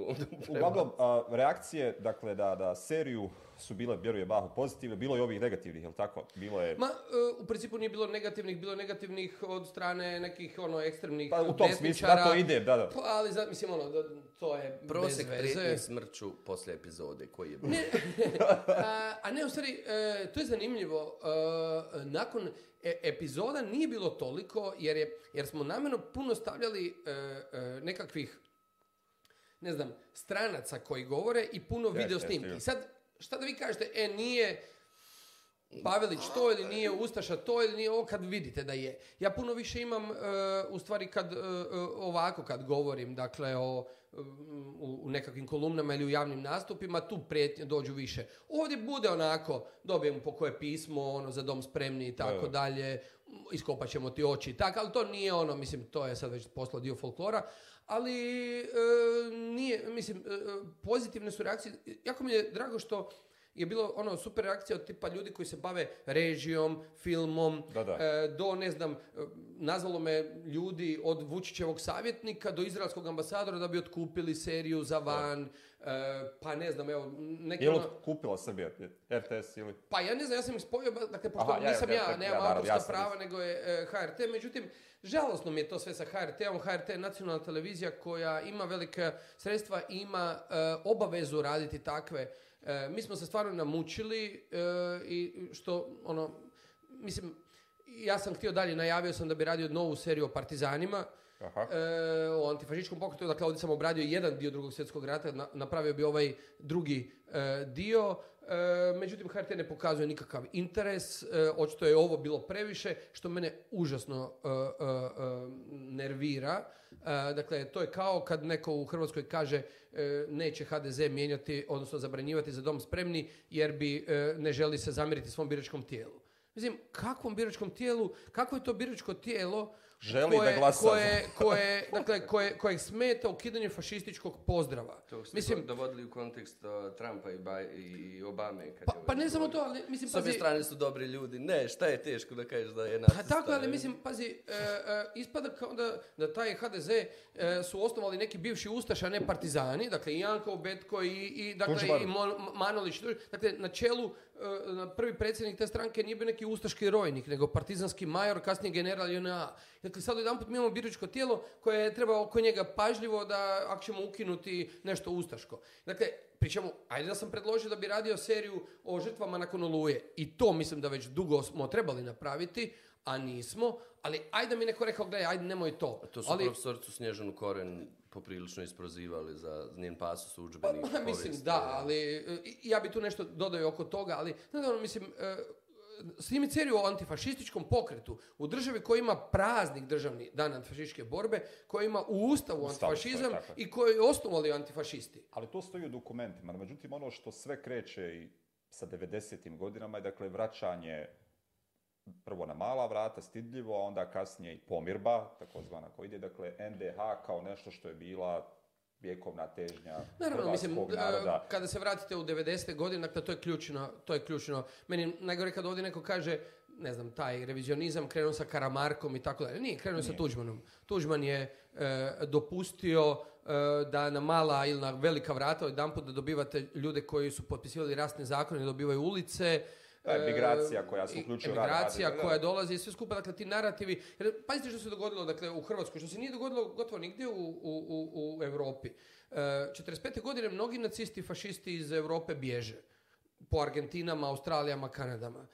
Uglavnom, reakcije, dakle, da, da seriju su bile, vjeruje. bahu pozitivne, bilo je ovih negativnih, jel tako? Bilo je... Ma, e, u principu nije bilo negativnih, bilo je negativnih od strane nekih ono ekstremnih Pa u tom smislu, da to ide, da, da. Pa, ali, za, mislim, ono, to je Prosek bez veze. smrću poslije epizode koji je <laughs> a, a, ne, u stvari, e, to je zanimljivo. E, nakon epizoda nije bilo toliko, jer, je, jer smo namjerno puno stavljali nekakvih ne znam, stranaca koji govore i puno video snimki. Sad, Šta da vi kažete, e, nije Pavelić to ili nije Ustaša to ili nije ovo kad vidite da je. Ja puno više imam, ustvari e, u stvari kad, e, e, ovako kad govorim, dakle o, u nekakvim kolumnama ili u javnim nastupima, tu prijetnje dođu više. Ovdje bude onako, dobijem po koje pismo, ono za dom spremni i tako dalje, iskopat ćemo ti oči i tako, ali to nije ono, mislim, to je sad već postalo dio folklora, ali e, nije, mislim, e, pozitivne su reakcije. Jako mi je drago što je bilo ono super reakcija od tipa ljudi koji se bave režijom, filmom, e, do ne znam, e, nazvalo me ljudi od Vučićevog savjetnika do izraelskog ambasadora da bi otkupili seriju za van. E, pa ne znam, evo, neki... Ono- kupila Srbija RTS ili? Pa ja ne znam, ja sam ih spojio, dakle, pošto nisam ja, ja, nemam autorska prava, nego je e, HRT, međutim, žalosno mi je to sve sa HRT-om, HRT je nacionalna televizija koja ima velika sredstva i ima e, obavezu raditi takve. mi smo se stvarno namučili i što, ono, mislim, ja sam htio dalje, najavio sam da bi radio novu seriju o partizanima, Aha. E, o antifašičkom pokretu, dakle ovdje sam obradio jedan dio drugog svjetskog rata, napravio bi ovaj drugi e, dio, e, međutim HRT ne pokazuje nikakav interes, e, očito je ovo bilo previše, što mene užasno nervira. dakle, to je kao kad neko u Hrvatskoj kaže neće HDZ mijenjati, odnosno zabranjivati za dom spremni, jer bi ne želi se zamiriti svom biračkom tijelu. Mislim, kakvom biračkom tijelu, kako je to biračko tijelo želi koje, da glasa koje, koje, dakle, koje, koje smeta ukidanje fašističkog pozdrava. To ste mislim, dovodili u kontekst trampa Trumpa i, ba, i Obame. Kad pa, je pa ne samo to, ali mislim... S strane su dobri ljudi. Ne, šta je teško da kažeš da je pa nacista? Pa tako, ali mislim, pazi, e, e, ispada kao da, da taj HDZ e, su osnovali neki bivši ustaša, a ne partizani. Dakle, i Jankov Betko i, i, dakle, i Manolić. Dakle, na čelu E, prvi predsjednik te stranke nije bio neki ustaški rojnik, nego partizanski major, kasnije general JNA. Dakle, sad jedan put mi imamo biračko tijelo koje je treba oko njega pažljivo da ako ćemo ukinuti nešto ustaško. Dakle, pričamo, ajde da sam predložio da bi radio seriju o žrtvama nakon oluje. I to mislim da već dugo smo trebali napraviti, a nismo, ali ajde mi neko rekao, gledaj, ajde nemoj to. to su ali... profesoricu Snježanu Koren poprilično isprozivali za njen pasus u pa, pa, mislim, da, ali e, ja bi tu nešto dodao oko toga, ali, znači, mislim, e, snimi seriju o antifašističkom pokretu u državi koja ima praznik državni dan antifašističke borbe, koja ima u ustavu antifašizam i koji je osnovali antifašisti. Ali to stoji u dokumentima. Međutim, ono što sve kreće i sa 90. godinama je dakle vraćanje prvo na mala vrata, stidljivo, a onda kasnije i pomirba, takozvana koja ide, dakle NDH kao nešto što je bila vjekovna težnja Naravno, mislim, kada se vratite u 90. godine, dakle, to je ključno, to je ključno. Meni najgore kad ovdje neko kaže, ne znam, taj revizionizam krenuo sa Karamarkom i tako dalje. Nije, krenuo sa Tuđmanom. Tuđman je e, dopustio e, da na mala ili na velika vrata odjedanput da dobivate ljude koji su potpisivali rasne zakone, i dobivaju ulice, ta migracija koja se e, uključuje Migracija koja dolazi i sve skupa, dakle ti narativi. pazite što se dogodilo dakle, u Hrvatskoj, što se nije dogodilo gotovo nigdje u, u, u, Europi. E, četrdeset pet godine mnogi nacisti i fašisti iz Europe bježe po Argentinama, Australijama, Kanadama.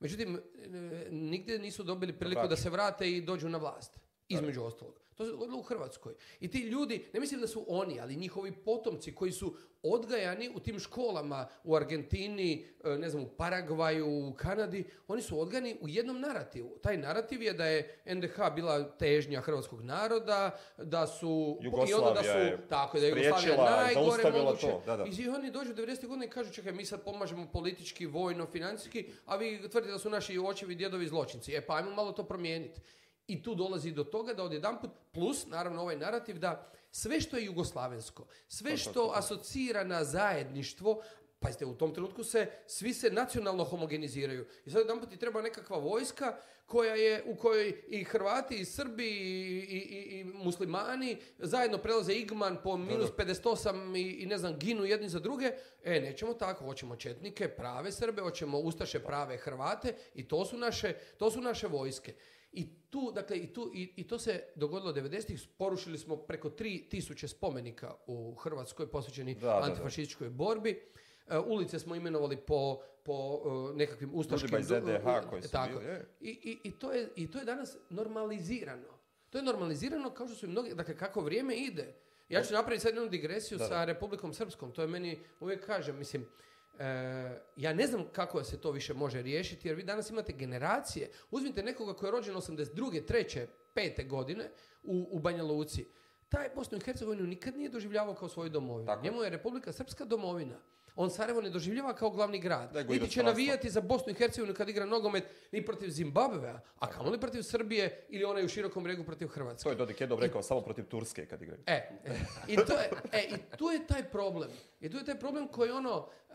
Međutim, e, nigdje nisu dobili priliku da se vrate i dođu na vlast, između ostalog. To se dogodilo u Hrvatskoj. I ti ljudi, ne mislim da su oni, ali njihovi potomci koji su odgajani u tim školama u Argentini, e, ne znam, u Paragvaju, u Kanadi, oni su odgajani u jednom narativu. Taj narativ je da je NDH bila težnja hrvatskog naroda, da su... Jugoslavija I da su, je tako, da je najgore moguće. To, da, da. I oni dođu u 90. godine i kažu, čekaj, mi sad pomažemo politički, vojno, financijski, a vi tvrdite da su naši očevi djedovi zločinci. E pa ajmo malo to promijeniti i tu dolazi do toga da odjedanput plus naravno ovaj narativ da sve što je jugoslavensko, sve što asocira na zajedništvo, Pazite, u tom trenutku se, svi se nacionalno homogeniziraju. I sad odjedanput ti treba nekakva vojska koja je, u kojoj i Hrvati, i Srbi, i, i, i muslimani zajedno prelaze Igman po minus 58 i, i ne znam, ginu jedni za druge. E, nećemo tako, hoćemo četnike, prave Srbe, hoćemo Ustaše, prave Hrvate i to su naše, to su naše vojske. I tu, dakle, i, tu, i, i to se dogodilo 90-ih, porušili smo preko 3000 spomenika u Hrvatskoj posvećeni antifašističkoj borbi. E, ulice smo imenovali po, po e, nekakvim ustaškim... Ljudima ZDH koji tako. Bili, I, i, to je, I to je danas normalizirano. To je normalizirano kao što su i mnogi... Dakle, kako vrijeme ide. Ja ću napraviti sad jednu digresiju sa Republikom Srpskom. To je meni, uvijek kažem, mislim, E, ja ne znam kako se to više može riješiti, jer vi danas imate generacije. Uzmite nekoga koji je rođen 82. treće, pete godine u, u Banja Luci. Taj Bosnu i Hercegovinu nikad nije doživljavao kao svoju domovinu. Njemu je Republika Srpska domovina on Sarajevo ne doživljava kao glavni grad. Nego niti će navijati za Bosnu i Hercegovinu kad igra nogomet, ni protiv Zimbabvea, a kamoli protiv Srbije ili onaj u širokom regu protiv Hrvatske. To je Dodik jednom rekao, samo protiv Turske kad igra. E, e, i, to je, e, i tu je taj problem. I tu je taj problem koji ono, e,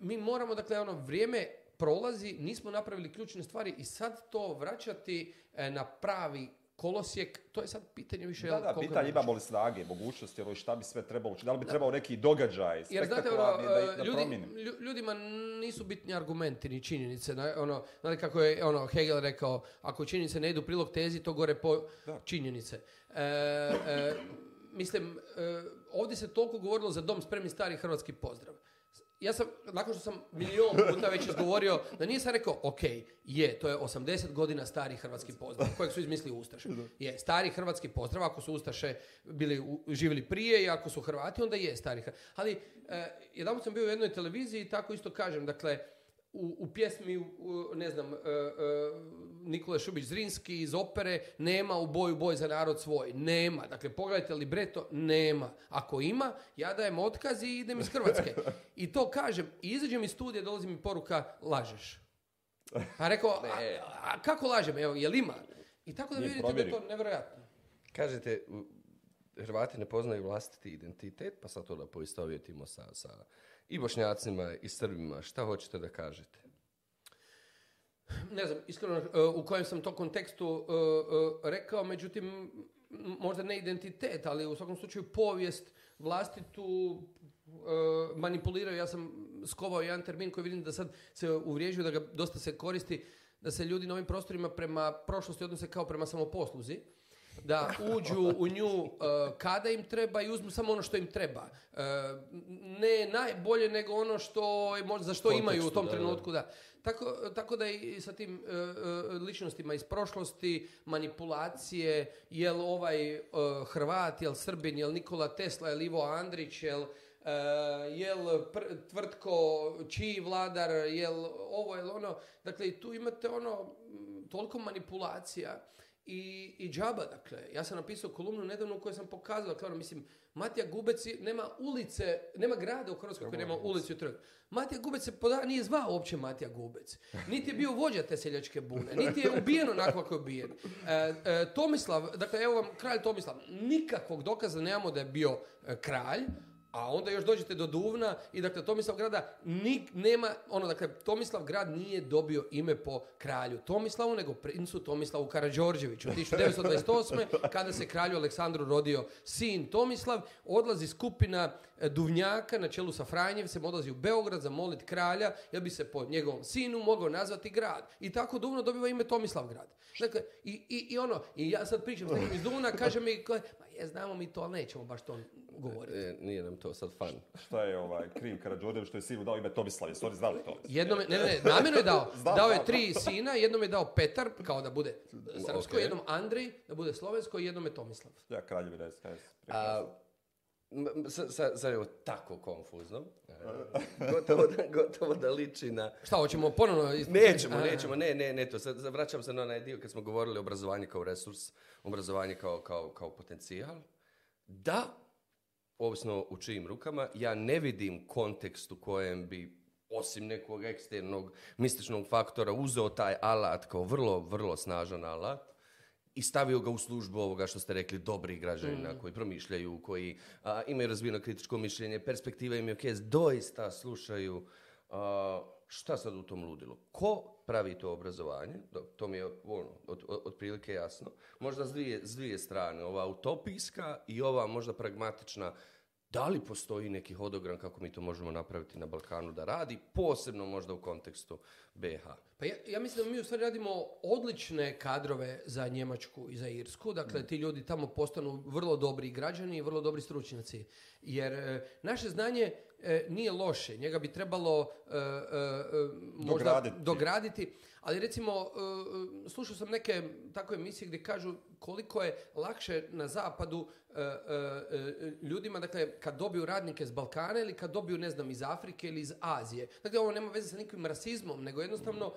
mi moramo, dakle, ono, vrijeme prolazi, nismo napravili ključne stvari i sad to vraćati na pravi Kolosijek, to je sad pitanje više... Da, da, pitanje imamo li snage, mogućnosti, ono šta bi sve trebalo, da li bi trebao neki događaj, jer, ono, da, e, Ljudima nisu bitni argumenti ni činjenice. Ono, znate kako je ono, Hegel rekao, ako činjenice ne idu prilog tezi, to gore po činjenice. E, e, mislim, ovdje se toliko govorilo za dom spremni stari hrvatski pozdrav ja sam, nakon što sam milion puta već izgovorio, da nije sam rekao, ok, je, to je 80 godina stari hrvatski pozdrav, kojeg su izmislili Ustaše. Je, stari hrvatski pozdrav, ako su Ustaše bili, u, živjeli prije i ako su Hrvati, onda je stari hrvatski. Ali, eh, sam bio u jednoj televiziji i tako isto kažem, dakle, u, u pjesmi, ne znam, e, e, Nikola Šubić Zrinski iz opere nema u boju boj za narod svoj. Nema. Dakle, pogledajte libreto, nema. Ako ima, ja dajem otkaz i idem iz Hrvatske. I to kažem, i izađem iz studija, dolazi mi poruka, lažeš. A rekao, a, kako lažem, evo, jel ima? I tako da vidite da je to nevjerojatno. Kažete, Hrvati ne poznaju vlastiti identitet, pa sad to da poistovjetimo sa, sa i bošnjacima i srbima. Šta hoćete da kažete? Ne znam, iskreno e, u kojem sam to kontekstu e, e, rekao, međutim, možda ne identitet, ali u svakom slučaju povijest vlastitu manipuliraju Ja sam skovao jedan termin koji vidim da sad se uvriježio, da ga dosta se koristi, da se ljudi na ovim prostorima prema prošlosti odnose kao prema samoposluzi da uđu u nju e, kada im treba i uzmu samo ono što im treba. E, ne najbolje nego ono što za što imaju u tom trenutku, da. Tako, tako da i sa tim e, ličnostima iz prošlosti, manipulacije, jel ovaj Hrvat, jel Srbin, jel Nikola Tesla, jel Ivo Andrić, jel tvrtko, čiji vladar, jel ovo, jel ono. Dakle, tu imate ono, toliko manipulacija i, i džaba, dakle. Ja sam napisao kolumnu nedavno u kojoj sam pokazao, dakle, ono, mislim, Matija Gubec nema ulice, nema grada u Hrvatskoj koji nema ulicu i trg. Matija Gubec se poda, nije zvao uopće Matija Gubec. Niti je bio vođa te seljačke bune, niti je ubijen onako kako je ubijen. E, e, Tomislav, dakle, evo vam kralj Tomislav, nikakvog dokaza nemamo da je bio e, kralj, a onda još dođete do Duvna i dakle Grada nik nema, ono dakle grad nije dobio ime po kralju Tomislavu nego princu Tomislavu Karađorđeviću. 1928. <laughs> kada se kralju Aleksandru rodio sin Tomislav, odlazi skupina e, Duvnjaka na čelu sa Franjevcem, odlazi u Beograd molit kralja jer bi se po njegovom sinu mogao nazvati grad. I tako Duvno dobiva ime Tomislavgrad. Dakle, i, i, i ono, i ja sad pričam s nekim iz Duvna, kaže mi, E, znamo mi to, ali nećemo baš to govoriti. E, nije nam to sad fan. Šta je ovaj kriv Karadžorđev što je sinu dao ime Tomislav? Jesu oni znali to? Jednom, ne, ne, namjerno je dao. <laughs> dao je tri sina, jednom je dao Petar, kao da bude srpsko, jednom Andrej, da bude slovensko i jednom je Tomislav. Ja, kraljevina je Zar je ovo tako konfuzno? <laughs> Gotovo da, gotovo da liči na... Šta, hoćemo ponovno... Nećemo, nećemo, ne, ne, ne, to. Sad vraćam se na onaj dio kad smo govorili o obrazovanju kao resurs, obrazovanje kao, kao, kao potencijal. Da, ovisno u čijim rukama, ja ne vidim kontekst u kojem bi osim nekog eksternog mističnog faktora uzeo taj alat kao vrlo, vrlo snažan alat i stavio ga u službu ovoga što ste rekli dobrih građanina mm. koji promišljaju, koji imaju razvijeno kritičko mišljenje, perspektiva im je ok, doista slušaju šta sad u tom ludilo. Ko pravi to obrazovanje? to mi je od, ono, od, otprilike jasno. Možda s dvije, s dvije strane, ova utopijska i ova možda pragmatična da li postoji neki hodogram kako mi to možemo napraviti na Balkanu da radi, posebno možda u kontekstu BH? Pa ja, ja mislim da mi u stvari radimo odlične kadrove za Njemačku i za Irsku. Dakle, mm. ti ljudi tamo postanu vrlo dobri građani i vrlo dobri stručnjaci. Jer e, naše znanje e, nije loše. Njega bi trebalo e, možda dograditi ali recimo, e, e, slušao sam neke takve emisije gdje kažu koliko je lakše na zapadu e, ljudima, dakle, kad dobiju radnike iz Balkana ili kad dobiju, ne znam, iz Afrike ili iz Azije. Dakle, ovo nema veze sa nikakvim rasizmom, nego jednostavno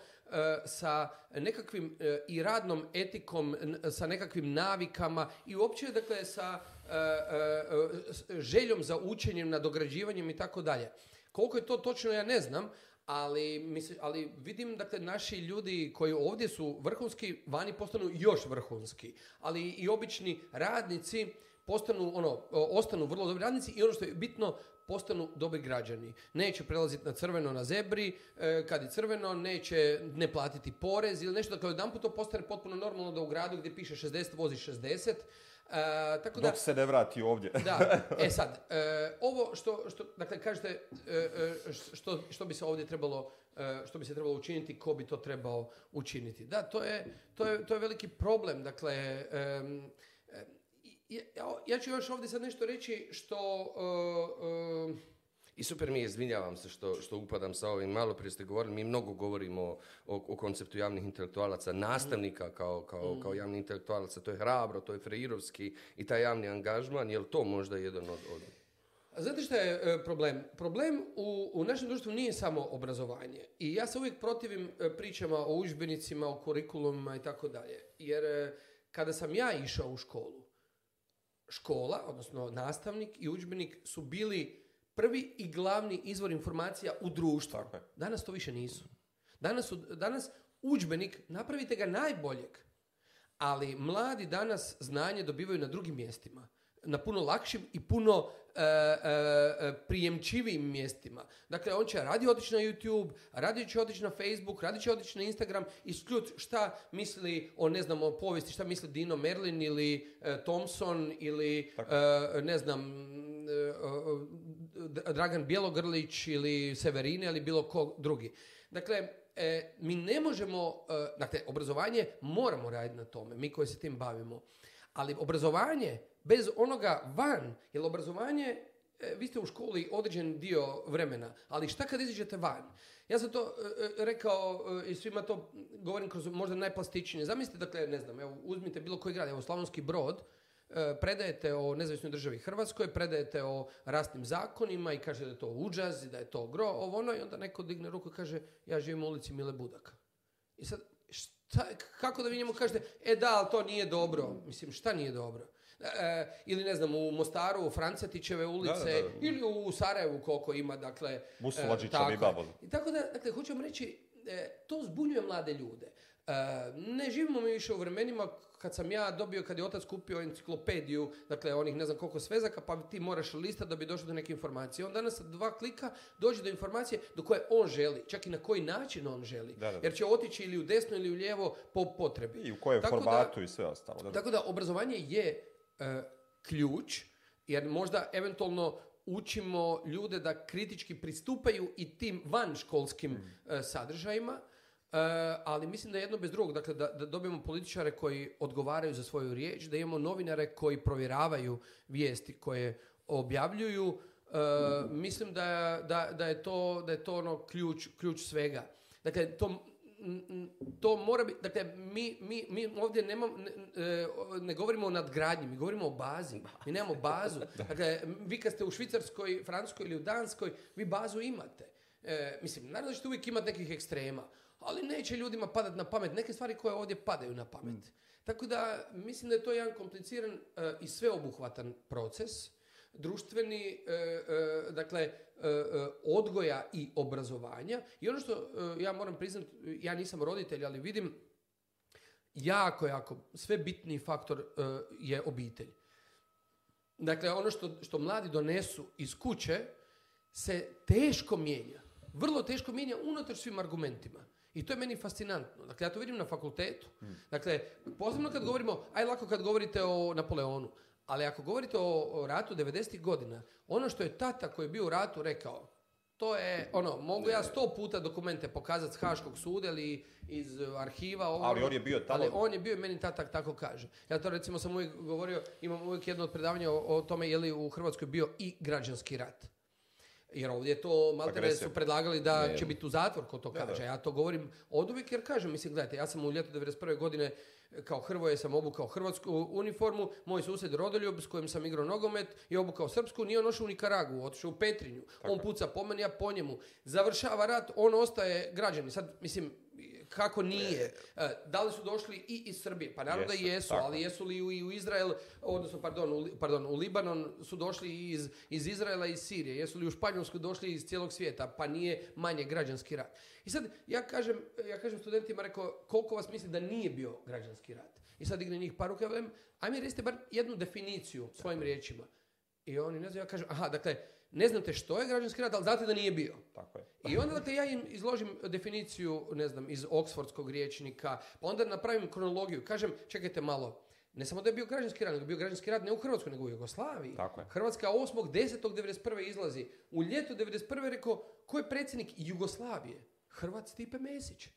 sa nekakvim i radnom etikom, sa nekakvim navikama i uopće, dakle, sa željom za učenjem, nadograđivanjem i tako dalje. Koliko je to točno, ja ne znam, ali, misli, ali vidim dakle naši ljudi koji ovdje su vrhunski, vani postanu još vrhunski, ali i obični radnici postanu ono, ostanu vrlo dobri radnici i ono što je bitno, postanu dobri građani. Neće prelaziti na crveno na zebri, e, kad je crveno, neće ne platiti porez ili nešto. Dakle, jedan put to postane potpuno normalno da u gradu gdje piše 60 vozi 60, E, tako da, Dok se ne vrati ovdje. <laughs> da, <laughs> e sad, e, ovo što, što, dakle, kažete e, e što, što, bi se ovdje trebalo, e, što bi se trebalo učiniti, ko bi to trebao učiniti. Da, to je, to je, to je veliki problem, dakle, e, ja, ja, ću još ovdje sad nešto reći što i super mi je, izvinjavam se što, što upadam sa ovim, malo prije ste govorili, mi mnogo govorimo o, konceptu javnih intelektualaca, nastavnika mm. kao, kao, mm. javni intelektualaca, to je hrabro, to je freirovski i taj javni angažman, je li to možda jedan od... od... A znate šta je e, problem? Problem u, našem društvu nije samo obrazovanje. I ja se uvijek protivim e, pričama o udžbenicima, o kurikulumima i tako dalje. Jer e, kada sam ja išao u školu, škola, odnosno nastavnik i udžbenik su bili prvi i glavni izvor informacija u društvu. Danas to više nisu. Danas, danas udžbenik, napravite ga najboljeg. Ali mladi danas znanje dobivaju na drugim mjestima. Na puno lakšim i puno e, e, e prijemčivijim mjestima. Dakle, on će raditi otići na YouTube, radi će otići na Facebook, raditi će otići na Instagram i sključ šta misli o, ne znam, o povijesti, šta misli Dino Merlin ili e, Thompson ili, e, ne znam, Dragan Bjelogrlić ili Severine ili bilo ko drugi. Dakle, e, mi ne možemo, e, dakle, obrazovanje moramo raditi na tome, mi koji se tim bavimo. Ali obrazovanje bez onoga van, jer obrazovanje e, vi ste u školi određen dio vremena, ali šta kad iziđete van? Ja sam to e, rekao i svima to govorim kroz možda najplastičnije. Zamislite, dakle, ne znam, evo, uzmite bilo koji grad, evo Slavonski brod, E, predajete o nezavisnoj državi Hrvatskoj, predajete o rasnim zakonima i kaže da je to uđaz i da je to gro, ovo ono, i onda neko digne ruku i kaže ja živim u ulici Mile Budaka. I sad, šta, kako da vi njemu kažete, e da, ali to nije dobro. Mislim, šta nije dobro? E, e, ili ne znam, u Mostaru, u Francetićeve ulice, ili u Sarajevu koliko ima, dakle... tako. I tako da, dakle, hoću vam reći, to zbunjuje mlade ljude. ne živimo mi više u vremenima kad sam ja dobio, kad je otac kupio enciklopediju, dakle onih ne znam koliko svezaka, pa ti moraš lista da bi došao do neke informacije. On danas sa dva klika dođe do informacije do koje on želi, čak i na koji način on želi. Jer će otići ili u desno ili u lijevo po potrebi. I u kojem tako formatu i sve ostalo. Tako da obrazovanje je e, ključ, jer možda eventualno učimo ljude da kritički pristupaju i tim vanškolskim mm. e, sadržajima E, ali mislim da jedno bez drugog, dakle da, da dobijemo političare koji odgovaraju za svoju riječ, da imamo novinare koji provjeravaju vijesti koje objavljuju, e, mislim da, da, da, je to, da je to ono ključ, ključ svega. Dakle, to, to mora biti, dakle, mi, mi, mi ovdje e, ne, govorimo o nadgradnji, mi govorimo o bazi, mi nemamo bazu. <laughs> Dakle, vi kad ste u Švicarskoj, Francuskoj ili u Danskoj, vi bazu imate. mislim, naravno da ćete uvijek imati nekih ekstrema, ali neće ljudima padati na pamet neke stvari koje ovdje padaju na pamet. Tako da mislim da je to jedan kompliciran eh, i sveobuhvatan proces društveni, eh, eh, dakle, odgoja i obrazovanja. I ono što ja moram priznati, ja nisam roditelj, ali vidim jako, jako, sve bitni faktor je obitelj. Dakle, ono što, što mladi donesu iz kuće se teško mijenja. Vrlo teško mijenja unatoč svim argumentima. I to je meni fascinantno. Dakle, ja to vidim na fakultetu. Dakle, posebno kad govorimo, aj lako kad govorite o Napoleonu, ali ako govorite o, ratu 90. ih godina, ono što je tata koji je bio u ratu rekao, to je, ono, mogu ja sto puta dokumente pokazati s Haškog suda ili iz arhiva. Ono, ali on je bio tamo. Ali on je bio i meni tata tako kaže. Ja to recimo sam uvijek govorio, imam uvijek jedno od o, o tome je li u Hrvatskoj bio i građanski rat. Jer ovdje to malte su predlagali da će biti u zatvor ko to kaže. Ja to govorim od uvijek jer kažem, mislim, gledajte, ja sam u ljetu 1991. godine e, kao Hrvoje sam obukao hrvatsku uniformu, moj susjed Rodoljub s kojim sam igrao nogomet i obukao srpsku, nije on ošao u Nikaragu, otišao u Petrinju, on puca po meni, ja po njemu. Završava rat, on ostaje građani. Sad, mislim, kako e. nije. E, da li su došli i iz Srbije? Pa naravno da jesu, ali jesu li i u Izrael, odnosno, pardon, u, pardon, u Libanon su došli iz, iz Izraela i Sirije. Jesu li u Španjolsku došli iz cijelog svijeta? Pa nije manje građanski rat. I sad, ja kažem, ja kažem studentima, rekao, koliko vas misli da nije bio građanski rat? I sad igne njih par a ajme, recite bar jednu definiciju svojim riječima. I oni ne znam, ja kažem, aha, dakle, ne znate što je građanski rad, ali znate da nije bio. Tako je. I onda te ja im izložim definiciju, ne znam, iz oksfordskog riječnika, pa onda napravim kronologiju. Kažem, čekajte malo, ne samo da je bio građanski rad, nego je bio građanski rad ne u Hrvatskoj, nego u Jugoslaviji. Tako je. Hrvatska 8.10.1991. izlazi. U ljetu 1991. rekao, ko je predsjednik Jugoslavije? Hrvat Stipe Mesić.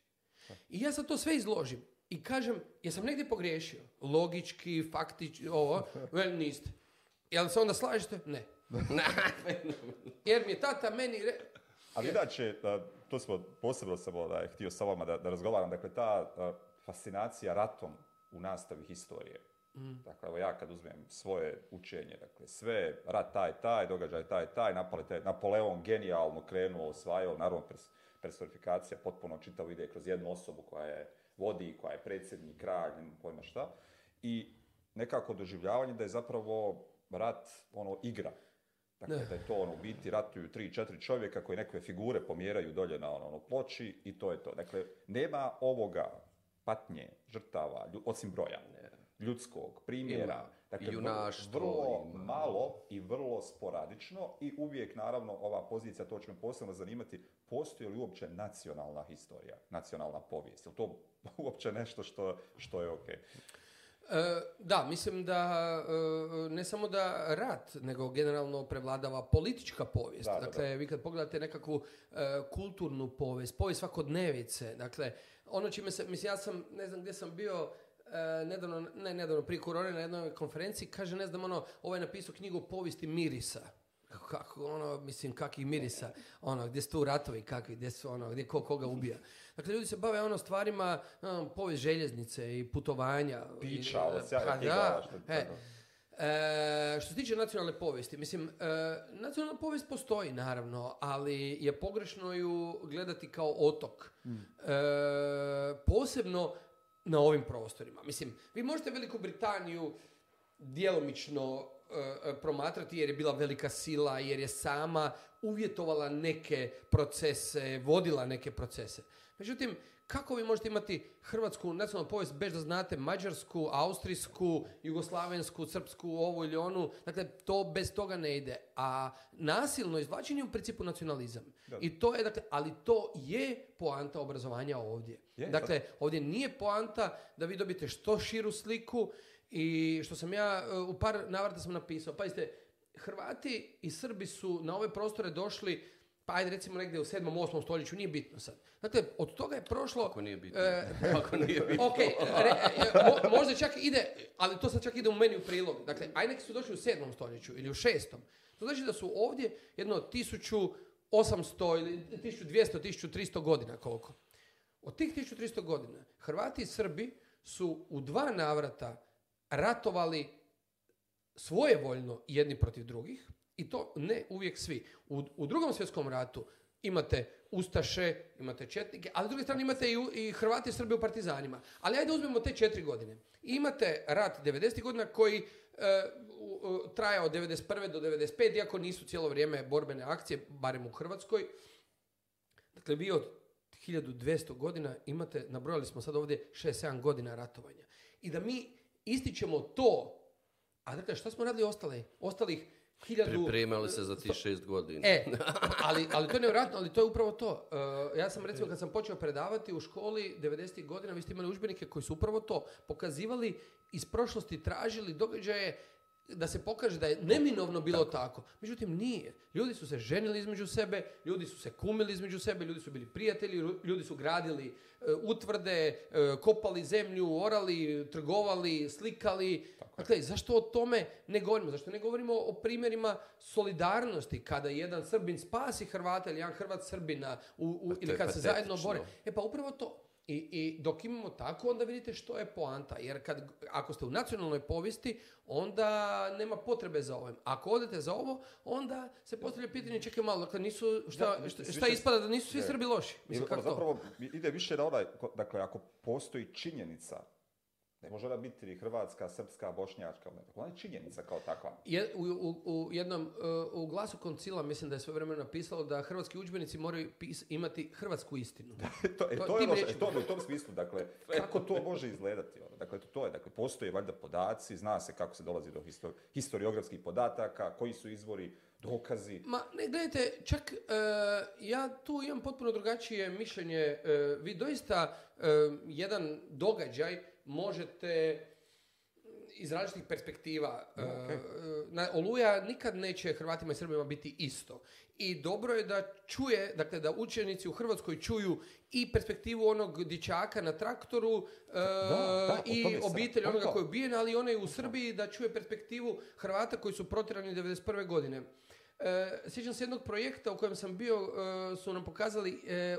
I ja sad to sve izložim. I kažem, jesam negdje pogriješio? Logički, faktički, ovo, <laughs> niste. Jel se onda slažete? Ne. <laughs> Jer mi je tata meni... Re... Ali inače, to smo posebno samo ovaj, da, je htio sa vama da, da razgovaram, dakle ta fascinacija ratom u nastavi historije, Mm. Dakle, evo ja kad uzmem svoje učenje, dakle, sve, rat taj, taj, događaj taj, taj, napale taj, Napoleon genijalno krenuo, osvajao, naravno pers, personifikacija potpuno čitavo ide kroz jednu osobu koja je vodi, koja je predsjednik, kralj, pojma šta, i nekako doživljavanje da je zapravo rat, ono, igra, Dakle, da je to ono, u biti ratuju tri, četiri čovjeka koji neke figure pomjeraju dolje na ono, ploči i to je to. Dakle, nema ovoga patnje, žrtava, osim broja, ljudskog primjera. Dakle, vrlo malo i vrlo sporadično i uvijek, naravno, ova pozicija, to će me posebno zanimati, postoji li uopće nacionalna historija, nacionalna povijest? Je to <laughs> uopće nešto što, što je okej? Okay? E, da, mislim da e, ne samo da rat, nego generalno prevladava politička povijest. dakle, vi kad pogledate nekakvu e, kulturnu povijest, povijest svakodnevice, dakle, ono čime se, mislim, ja sam, ne znam gdje sam bio, nedavno, ne nedavno, prije korone na jednoj konferenciji, kaže, ne znam, ono, ovaj napisao knjigu povijesti mirisa kako ono, mislim, kakvih mirisa, ono, gdje su tu ratovi kakvi, gdje su ono, gdje ko koga ubija. Dakle, ljudi se bave ono stvarima, ono, povijest željeznice i putovanja. Pića, ono, e, pa e. e, što se tiče nacionalne povijesti, mislim, e, nacionalna povijest postoji naravno, ali je pogrešno ju gledati kao otok. Mm. posebno na ovim prostorima. Mislim, vi možete Veliku Britaniju djelomično E, promatrati jer je bila velika sila, jer je sama uvjetovala neke procese, vodila neke procese. Međutim, kako vi možete imati hrvatsku nacionalnu povijest bez da znate mađarsku, austrijsku, jugoslavensku, srpsku, ovu ili onu? Dakle, to bez toga ne ide. A nasilno izvlačenje u principu nacionalizam. I to je, dakle, ali to je poanta obrazovanja ovdje. dakle, ovdje nije poanta da vi dobijete što širu sliku i što sam ja e, u par navrata sam napisao, pazite, Hrvati i Srbi su na ove prostore došli pa ajde recimo negdje u 7. 8. stoljeću, nije bitno sad. Dakle, od toga je prošlo... Ako nije bitno. E, <laughs> Ako nije bitno. Ok, e, možda čak ide, ali to sad čak ide u meni u prilog. Dakle, ajde neki su došli u 7. stoljeću ili u 6. To znači da su ovdje jedno 1800 ili 1200, 1300 godina koliko. Od tih 1300 godina Hrvati i Srbi su u dva navrata ratovali svojevoljno jedni protiv drugih i to ne uvijek svi. U, u drugom svjetskom ratu imate Ustaše, imate Četnike, ali s druge strane imate i, i Hrvati i Srbi u partizanima. Ali ajde uzmemo te četiri godine. Imate rat 90. godina koji e, traja od 91. do 95. iako nisu cijelo vrijeme borbene akcije, barem u Hrvatskoj. Dakle, vi od 1200 godina imate, nabrojali smo sad ovdje 6-7 godina ratovanja. I da mi ističemo to, a dakle, šta smo radili ostale? Ostalih hiljadu... Pripremali se za ti šest godina. E, <laughs> ali, ali to je nevjerojatno, ali to je upravo to. E, ja sam recimo kad sam počeo predavati u školi 90. godina, vi ste imali udžbenike koji su upravo to pokazivali, iz prošlosti tražili događaje da se pokaže da je neminovno bilo tako. tako. Međutim, nije. Ljudi su se ženili između sebe, ljudi su se kumili između sebe, ljudi su bili prijatelji, ljudi su gradili e, utvrde, e, kopali zemlju, orali, trgovali, slikali. Dakle, zašto o tome ne govorimo? Zašto ne govorimo o primjerima solidarnosti kada jedan Srbin spasi Hrvata ili jedan Hrvat Srbina u, pa ili kad se zajedno bore? E pa upravo to. I, I, dok imamo tako, onda vidite što je poanta. Jer kad, ako ste u nacionalnoj povijesti, onda nema potrebe za ovim. Ako odete za ovo, onda se postavlja pitanje, čekaj malo, dakle nisu, šta, šta, ispada da nisu svi Srbi loši? Mislim, kako zapravo ide više na ovaj, dakle, ako postoji činjenica ne može ona biti hrvatska, srpska, bošnjačka, ono, dakle, ona je činjenica kao takva. u, u, u, jednom, e, u glasu koncila mislim da je sve vremena napisalo da hrvatski udžbenici moraju imati hrvatsku istinu. <laughs> to, e, to, to je e, to, u tom smislu, dakle, kako to može izgledati? Ono? Dakle, to je, dakle, postoje valjda podaci, zna se kako se dolazi do historiografskih podataka, koji su izvori, dokazi. Ma ne, gledajte, čak e, ja tu imam potpuno drugačije mišljenje. vi doista jedan događaj možete iz različitih perspektiva. E, Oluja nikad neće Hrvatima i Srbima biti isto. I dobro je da čuje, dakle da učenici u Hrvatskoj čuju i perspektivu onog dičaka na traktoru e, i obitelj onoga koji je ubijen, ali i onaj u Srbiji da čuje perspektivu Hrvata koji su protirani 1991. godine. E, sjećam se jednog projekta u kojem sam bio, e, su nam pokazali e,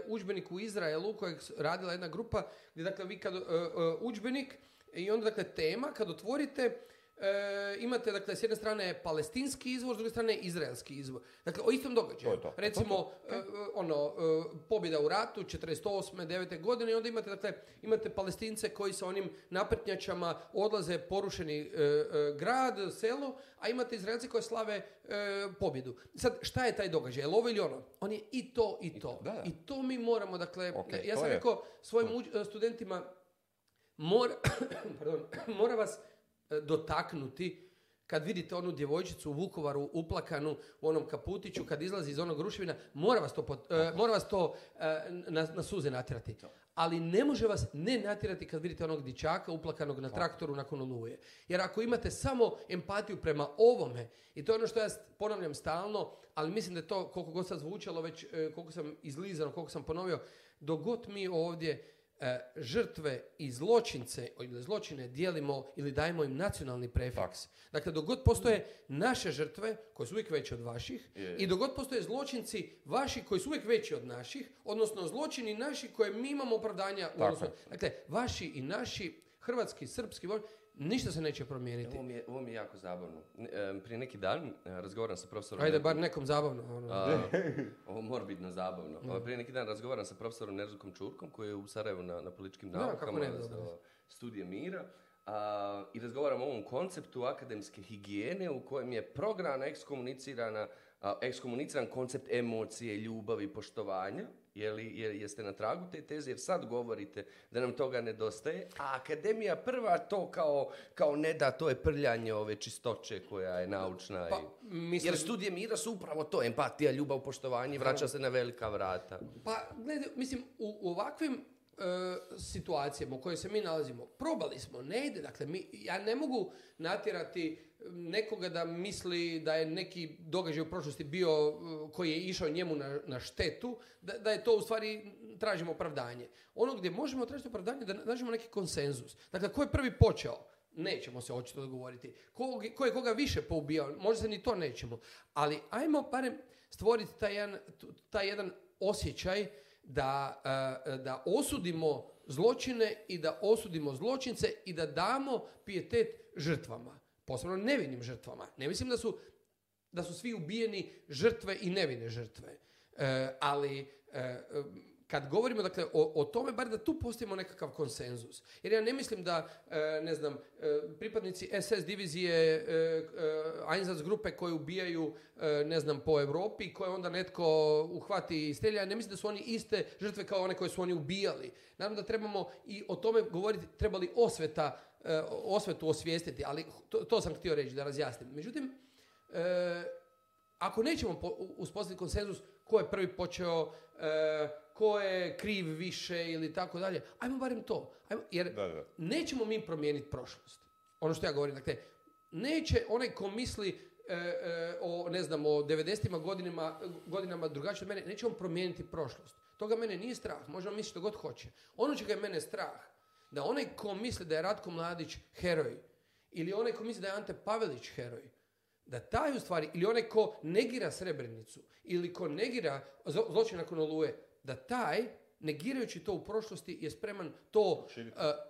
u Izraelu kojeg radila jedna grupa gdje dakle vi kad e, udžbenik i onda dakle, tema kad otvorite E, imate, dakle, s jedne strane palestinski izvor, s druge strane izraelski izvor. Dakle, o istom događaju. To e, Recimo, to e, e, ono, pobjeda u ratu, 48. 9. godine, i onda imate, dakle, imate palestince koji sa onim napretnjačama odlaze porušeni grad, selo, a imate izraelce koji slave pobjedu. Sad, šta je taj događaj? Je ovo ili ono? On je i to, i to. I to, mi moramo, dakle, ja sam rekao svojim studentima, mora <coughs> pardon, <coughs> mora vas E, dotaknuti kad vidite onu djevojčicu u Vukovaru uplakanu u onom kaputiću kad izlazi iz onog ruševina mora vas to, e, mora vas to e, na, na suze natjerati. Ali ne može vas ne natjerati kad vidite onog dičaka uplakanog na traktoru nakon oluje. Jer ako imate samo empatiju prema ovome i to je ono što ja ponavljam stalno, ali mislim da je to koliko god sad zvučalo već koliko sam izlizano, koliko sam ponovio, dok mi ovdje E, žrtve i zločince ili zločine dijelimo ili dajemo im nacionalni prefiks. Dakle, dok god postoje naše žrtve, koje su uvijek veće od vaših, i dok god postoje zločinci vaši koji su uvijek veći od naših, odnosno zločini naši koje mi imamo opravdanja. Dakle, vaši i naši, hrvatski, srpski, Ništa se neće promijeniti. Ovo mi je, mi jako zabavno. Prije neki dan razgovaram sa profesorom... Ajde, bar nekom zabavno. Ono. A, ovo morbidno zabavno. Mm. Prije neki dan razgovaram sa profesorom Nerzukom Čurkom koji je u Sarajevu na, političkim naukama, ja, studije mira. A, I razgovaram o ovom konceptu akademske higijene u kojem je program ekskomunicirana ekskomuniciran koncept emocije, ljubavi, poštovanja, je jeste na tragu te teze, jer sad govorite da nam toga nedostaje, a akademija prva to kao, kao ne da, to je prljanje ove čistoće koja je naučna. Pa, jer studije mira su upravo to, empatija, ljubav, poštovanje, vraća se na velika vrata. Pa, gledaj, mislim, u, ovakvim e, situacijama u kojoj se mi nalazimo, probali smo, ne ide, dakle, ja ne mogu natjerati nekoga da misli da je neki događaj u prošlosti bio e, koji je išao njemu na, na štetu, da, da, je to u stvari tražimo opravdanje. Ono gdje možemo tražiti opravdanje da nađemo neki konsenzus. Dakle, ko je prvi počeo? Nećemo se očito odgovoriti. Ko, je koga više poubijao? Možda se ni to nećemo. Ali ajmo barem stvoriti taj jedan, taj jedan osjećaj da, e, da osudimo zločine i da osudimo zločince i da damo pijetet žrtvama posebno nevinim žrtvama. Ne mislim da su, da su svi ubijeni žrtve i nevine žrtve. E, ali e, kad govorimo dakle, o, tome, bar da tu postavimo nekakav konsenzus. Jer ja ne mislim da, e, ne znam, pripadnici SS divizije Einsatz grupe koje ubijaju, ne znam, po Europi, koje onda netko uhvati i strelja, ne mislim da su oni iste žrtve kao one koje su oni ubijali. Naravno da trebamo i o tome govoriti, trebali osveta E, osvetu osvijestiti, ali to, to sam htio reći da razjasnim. Međutim, e, ako nećemo po, uspostaviti konsenzus ko je prvi počeo, e, ko je kriv više ili tako dalje, ajmo barem to. Ajmo, jer nećemo mi promijeniti prošlost. Ono što ja govorim, dakle, neće onaj ko misli e, e, o, ne znam, o 90 godinama, godinama drugačije od mene, neće on promijeniti prošlost. Toga mene nije strah, možemo misliti što god hoće. Ono čega je mene strah da onaj ko misli da je Ratko Mladić heroj, ili onaj ko misli da je Ante Pavelić heroj, da taj u stvari, ili onaj ko negira Srebrenicu, ili ko negira zločin nakon oluje, da taj, negirajući to u prošlosti, je spreman to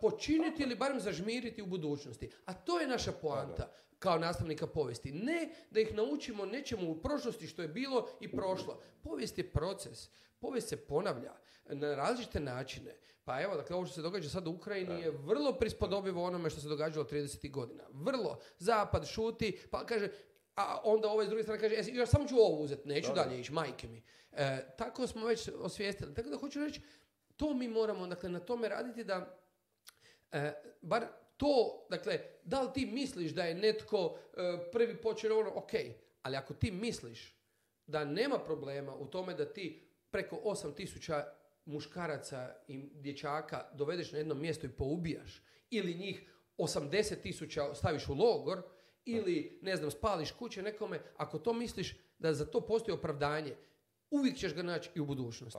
počiniti, eh, ili barem zažmiriti u budućnosti. A to je naša poanta kao nastavnika povijesti. Ne da ih naučimo nečemu u prošlosti što je bilo i prošlo. Povijest je proces. Povijest se ponavlja na različite načine. Pa evo, dakle, ovo što se događa sad u Ukrajini je vrlo prispodobivo onome što se događalo 30. godina. Vrlo. Zapad šuti, pa kaže, a onda ovaj s druge strane kaže, e, ja samo ću ovo uzeti, neću dalje ići, majke mi. E, tako smo već osvijestili. Tako da hoću reći, to mi moramo, dakle, na tome raditi da, e, bar to, dakle, da li ti misliš da je netko prvi počeo ono, ok, ali ako ti misliš da nema problema u tome da ti preko 8000 muškaraca i dječaka dovedeš na jedno mjesto i poubijaš, ili njih 80 tisuća staviš u logor, ili, ne znam, spališ kuće nekome, ako to misliš da za to postoji opravdanje, uvijek ćeš ga naći i u budućnosti.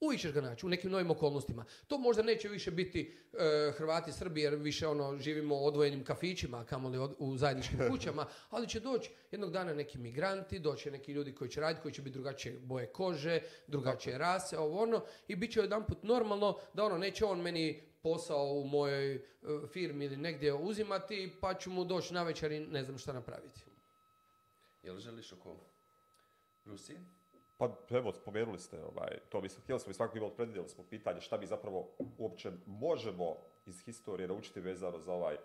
Uvijek ćeš ga naći u nekim novim okolnostima. To možda neće više biti e, Hrvati, Srbi, jer više ono, živimo u odvojenim kafićima, kamoli u zajedničkim <laughs> kućama, ali će doći jednog dana neki migranti, doći neki ljudi koji će raditi, koji će biti drugačije boje kože, drugačije rase, ovo ono, i bit će jedanput normalno da ono, neće on meni posao u mojoj e, firmi ili negdje uzimati, pa ću mu doći na večer i ne znam šta napraviti. Jel želiš oko Rusije? Pa evo, spomenuli ste, ovaj, to smo, htjeli smo i svakako imali predvidjeli smo pitanje šta mi zapravo uopće možemo iz historije naučiti vezano za ovaj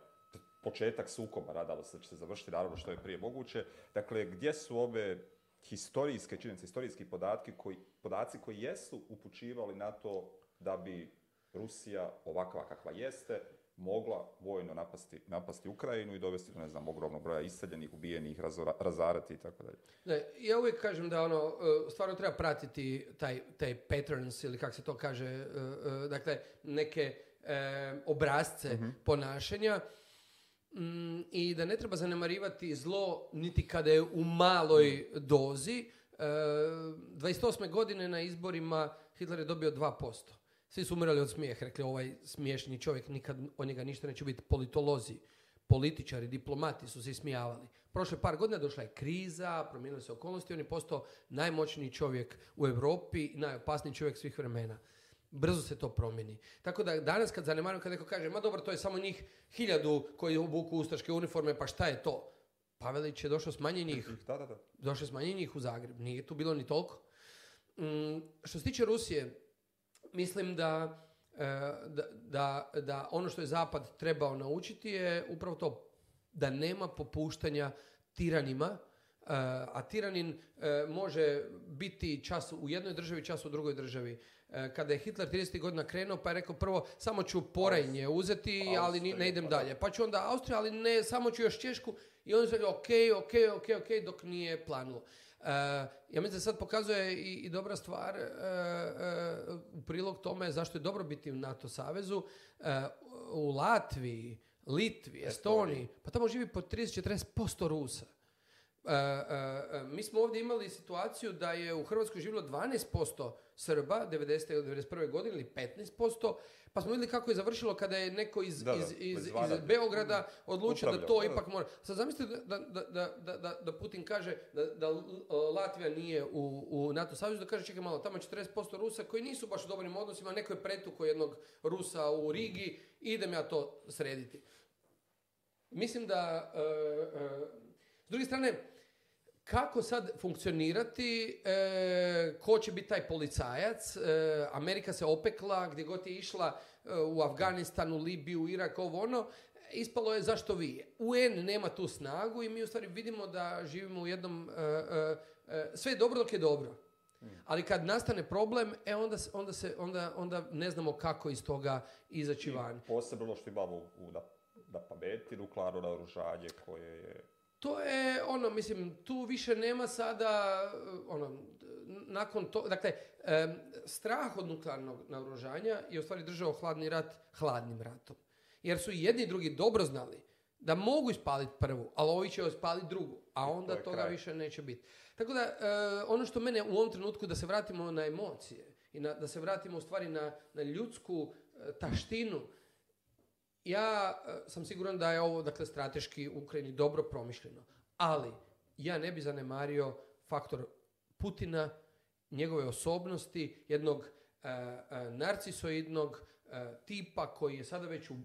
početak sukoba, radalo se da će se završiti naravno što je prije moguće. Dakle, gdje su ove historijske činjenice, historijski podatki koji, podaci koji jesu upućivali na to da bi Rusija ovakva kakva jeste, mogla vojno napasti, napasti Ukrajinu i dovesti do, ne znam, ogromnog broja iseljenih, ubijenih, razora, razarati i tako dalje. ja uvijek kažem da ono, e, stvarno treba pratiti taj, taj patterns ili kako se to kaže, e, e, dakle, neke obrazce mhm. ponašanja mm, i da ne treba zanemarivati zlo niti kada je u maloj mhm. dozi. 28. godine na izborima Hitler je dobio 2%. Svi su umirali od smijeh, rekli ovaj smiješni čovjek, nikad od njega ništa neće biti. Politolozi, političari, diplomati su se ismijavali. Prošle par godina došla je kriza, promijenile se okolnosti, on je postao najmoćniji čovjek u Europi, najopasniji čovjek svih vremena. Brzo se to promijeni. Tako da danas kad zanemarim, kad neko kaže, ma dobro, to je samo njih hiljadu koji obuku ustaške uniforme, pa šta je to? Pavelić je došao s manje njih. Da, njih u Zagreb. Nije tu bilo ni toliko. Mm, što se tiče Rusije, mislim e, da, da, da ono što je Zapad trebao naučiti je upravo to da nema popuštanja tiranima, e, a tiranin e, može biti čas u jednoj državi, čas u drugoj državi. Kada je Hitler 30. godina krenuo, pa je rekao prvo samo ću Porajnje uzeti, ali ne idem pa dalje. Pa ću onda Austriju, ali ne, samo ću još Češku. I on je rekao ok, ok, ok, ok, dok nije planuo. Eh, ja mislim da sad pokazuje i, i dobra stvar eh, eh, u prilog tome zašto je dobro biti u NATO savezu. U Latviji, Litvi, Estoniji, pa tamo živi po 30-40% Rusa. E, e, e, mi smo ovdje imali situaciju da je u Hrvatskoj živjelo 12% Srba 90. ili 91. godine ili 15%, pa smo vidjeli kako je završilo kada je neko iz, iz, iz, Beograda odlučio da to ipak mora. Sad zamislite da, da Putin kaže da Latvija nije u, u NATO savezu, da kaže čekaj malo, tamo je 40% Rusa koji nisu baš u dobrim odnosima, neko je pretuko jednog Rusa u Rigi, idem ja to srediti. Mislim da... s druge strane, kako sad funkcionirati, e, ko će biti taj policajac, e, Amerika se opekla, gdje god je išla e, u Afganistanu, Libiju, Irak, ovo ono, ispalo je zašto vi. UN nema tu snagu i mi u stvari vidimo da živimo u jednom, e, e, sve je dobro dok je dobro. Ali kad nastane problem, e onda, onda, se, onda, onda ne znamo kako iz toga izaći van. Posebno ono što imamo u da, da pameti nuklearno naoružanje koje je to je ono, mislim, tu više nema sada, ono, nakon to, dakle, strah od nuklearnog naoružanja je u stvari držao hladni rat hladnim ratom. Jer su i jedni i drugi dobro znali da mogu ispaliti prvu, ali ovi će ispaliti drugu, a onda to toga više neće biti. Tako da, e, ono što mene u ovom trenutku, da se vratimo na emocije i na, da se vratimo u stvari na, na ljudsku e, taštinu, ja eh, sam siguran da je ovo dakle, strateški u Ukrajini dobro promišljeno, ali ja ne bi zanemario faktor Putina, njegove osobnosti, jednog eh, eh, narcisoidnog tipa koji je sada već u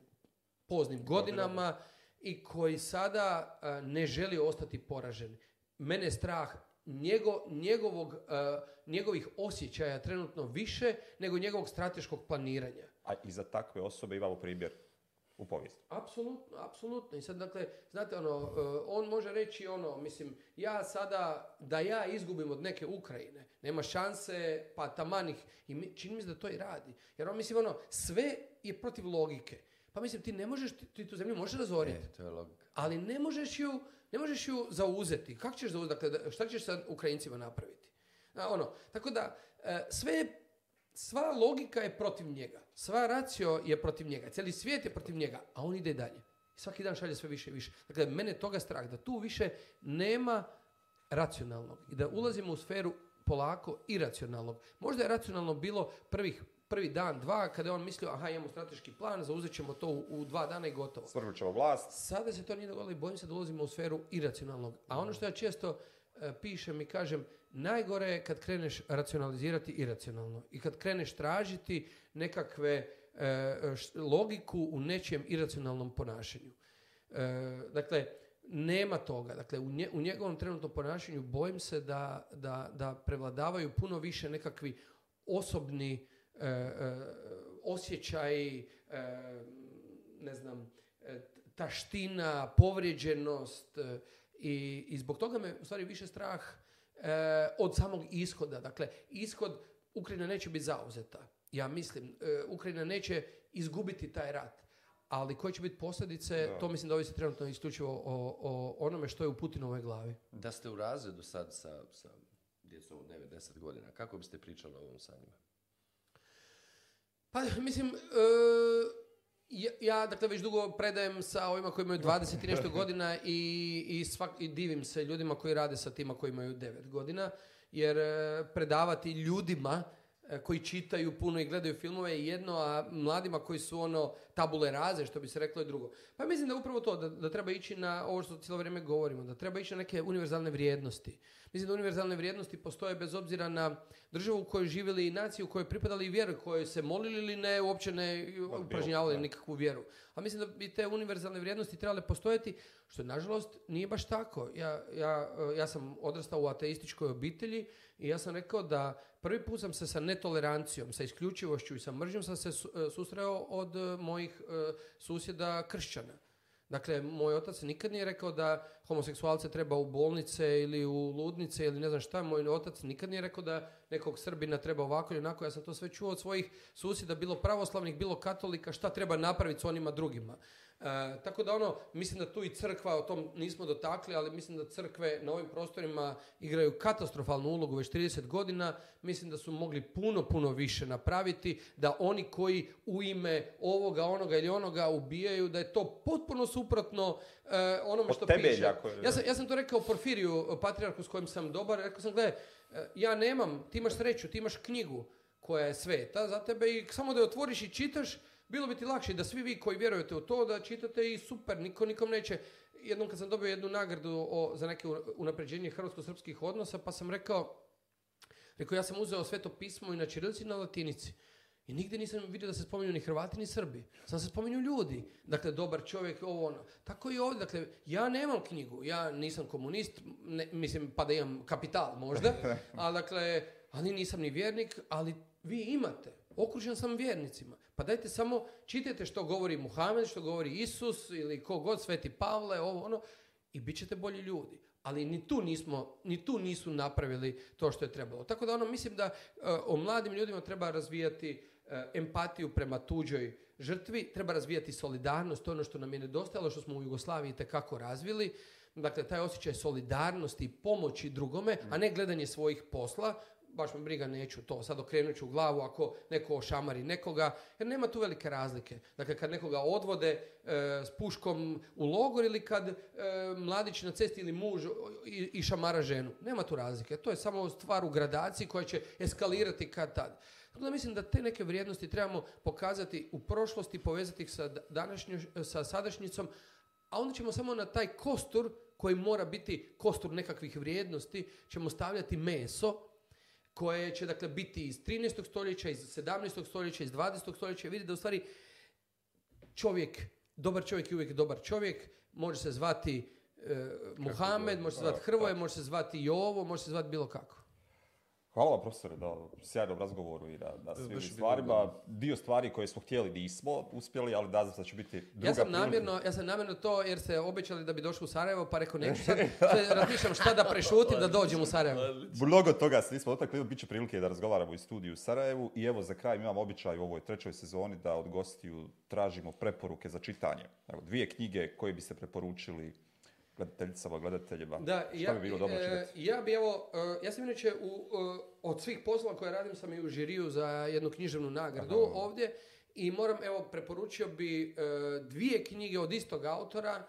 poznim godinama i koji sada ne želi ostati poražen. Mene je strah njegovog, njegovih osjećaja trenutno više nego njegovog strateškog planiranja. A i za takve osobe imamo primjer u povijest. Apsolutno, apsolutno. I sad, dakle, znate, ono, e, on može reći, ono, mislim, ja sada, da ja izgubim od neke Ukrajine, nema šanse, pa tamanih, i čini mi se da to i radi. Jer on, mislim, ono, sve je protiv logike. Pa mislim, ti ne možeš, ti tu zemlju možeš razoriti. E, to je logika. Ali ne možeš ju, ne možeš ju zauzeti. Kako ćeš zauzeti? Dakle, šta ćeš sa Ukrajincima napraviti? ono, tako da, e, sve je sva logika je protiv njega. Sva racio je protiv njega. Cijeli svijet je protiv njega, a on ide dalje. Svaki dan šalje sve više i više. Dakle, mene toga strah da tu više nema racionalnog i da ulazimo u sferu polako iracionalnog. Možda je racionalno bilo prvih prvi dan, dva, kada je on mislio, aha, imamo strateški plan, zauzet ćemo to u, dva dana i gotovo. ćemo vlast. Sada se to nije dogodilo i bojim se da ulazimo u sferu iracionalnog. A ono što ja često E, pišem i kažem, najgore je kad kreneš racionalizirati iracionalno i kad kreneš tražiti nekakve e, logiku u nečijem iracionalnom ponašanju. E, dakle, nema toga. Dakle, u, njegovom trenutnom ponašanju bojim se da, prevladavaju puno više nekakvi osobni osjećaj, ne znam, taština, povrijeđenost, i, I zbog toga me u stvari više strah e, od samog ishoda. Dakle, ishod Ukrajina neće biti zauzeta. Ja mislim, e, Ukrajina neće izgubiti taj rat. Ali koje će biti posljedice, to mislim da ovisi trenutno isključivo o, o onome što je u Putinovoj glavi. Da ste u razredu sad sa, sa djecom od godina, kako biste pričali o ovom njima? Pa, mislim, e, ja, dakle, već dugo predajem sa ovima koji imaju 20 i nešto godina i, i, i divim se ljudima koji rade sa tima koji imaju 9 godina, jer e, predavati ljudima e, koji čitaju puno i gledaju filmove je jedno, a mladima koji su ono tabule raze, što bi se reklo i drugo. Pa mislim da upravo to, da, treba ići na ovo što cijelo vrijeme govorimo, da treba ići na neke univerzalne vrijednosti. Mislim da univerzalne vrijednosti postoje bez obzira na državu u kojoj živjeli i naciju u kojoj pripadali i vjeru, kojoj se molili ili ne, uopće ne upražnjavali nikakvu vjeru. A mislim da bi te univerzalne vrijednosti trebale postojati, što nažalost nije baš tako. Ja, ja, ja sam odrastao u ateističkoj obitelji i ja sam rekao da prvi put sam se sa netolerancijom, sa isključivošću i sa mržnjom sam se e, susreo od e, mojih E, susjeda kršćana. Dakle, moj otac nikad nije rekao da homoseksualce treba u bolnice ili u ludnice ili ne znam šta. Moj otac nikad nije rekao da nekog Srbina treba ovako ili onako. Ja sam to sve čuo od svojih susjeda, bilo pravoslavnih, bilo katolika, šta treba napraviti s onima drugima. E, tako da ono, mislim da tu i crkva, o tom nismo dotakli, ali mislim da crkve na ovim prostorima igraju katastrofalnu ulogu već 30 godina. Mislim da su mogli puno, puno više napraviti, da oni koji u ime ovoga, onoga ili onoga ubijaju, da je to potpuno suprotno e, onome što piše. ja, sam, ja sam to rekao Porfiriju, patriarku s kojim sam dobar, rekao sam, gledaj, e, ja nemam, ti imaš sreću, ti imaš knjigu koja je sveta za tebe i samo da je otvoriš i čitaš, bilo bi ti lakše da svi vi koji vjerujete u to da čitate i super, niko nikom neće. Jednom kad sam dobio jednu nagradu o, za neke unapređenje hrvatsko-srpskih odnosa, pa sam rekao, rekao ja sam uzeo sve to pismo i na čirilici i na latinici. I nigdje nisam vidio da se spominju ni Hrvati ni Srbi. Samo se spominju ljudi. Dakle, dobar čovjek, ovo ono. Tako i ovdje. Dakle, ja nemam knjigu. Ja nisam komunist. mislim, pa da imam kapital možda. <laughs> A dakle, ali nisam ni vjernik. Ali vi imate okružen sam vjernicima. Pa dajte samo, čitajte što govori Muhammed, što govori Isus ili ko god, Sveti Pavle, ovo ono, i bit ćete bolji ljudi. Ali ni tu, nismo, ni tu nisu napravili to što je trebalo. Tako da ono, mislim da eh, o mladim ljudima treba razvijati eh, empatiju prema tuđoj žrtvi, treba razvijati solidarnost, to je ono što nam je nedostajalo, što smo u Jugoslaviji tekako razvili. Dakle, taj osjećaj solidarnosti i pomoći drugome, a ne gledanje svojih posla, baš me briga, neću to, sad okrenut ću glavu ako neko ošamari nekoga, jer nema tu velike razlike. Dakle, kad nekoga odvode e, s puškom u logor ili kad e, mladić na cesti ili muž i, šamara ženu, nema tu razlike. To je samo stvar u gradaciji koja će eskalirati kad tad. da mislim da te neke vrijednosti trebamo pokazati u prošlosti, povezati ih sa, sa sadašnjicom, a onda ćemo samo na taj kostur koji mora biti kostur nekakvih vrijednosti, ćemo stavljati meso, koje će dakle biti iz 13. stoljeća, iz 17. stoljeća, iz 20. stoljeća, vidi da u stvari čovjek, dobar čovjek je uvijek dobar čovjek, može se zvati e, Muhamed, može se zvati Hrvoje, može se zvati Jovo, može se zvati bilo kako. Hvala vam profesore da sjajnom razgovoru i da, da svim stvarima. Dio stvari koje smo htjeli nismo uspjeli, ali da znači, će biti druga ja sam namjerno, Ja sam namjerno to jer se obećali da bi došli u Sarajevo, pa rekao neću sad, <laughs> razmišljam šta da prešutim da dođem u Sarajevo. Mnogo toga se nismo dotakli, bit će prilike da razgovaramo i studiju u Sarajevu i evo za kraj imam običaj u ovoj trećoj sezoni da od gostiju tražimo preporuke za čitanje. Evo, dvije knjige koje se preporučili gledateljicama, gledateljima? Da, ja, bi bilo dobro e, Ja bi evo, e, ja sam inače u, e, od svih poslova koje radim sam i u žiriju za jednu književnu nagradu ovdje i moram, evo, preporučio bi dvije knjige od istog autora,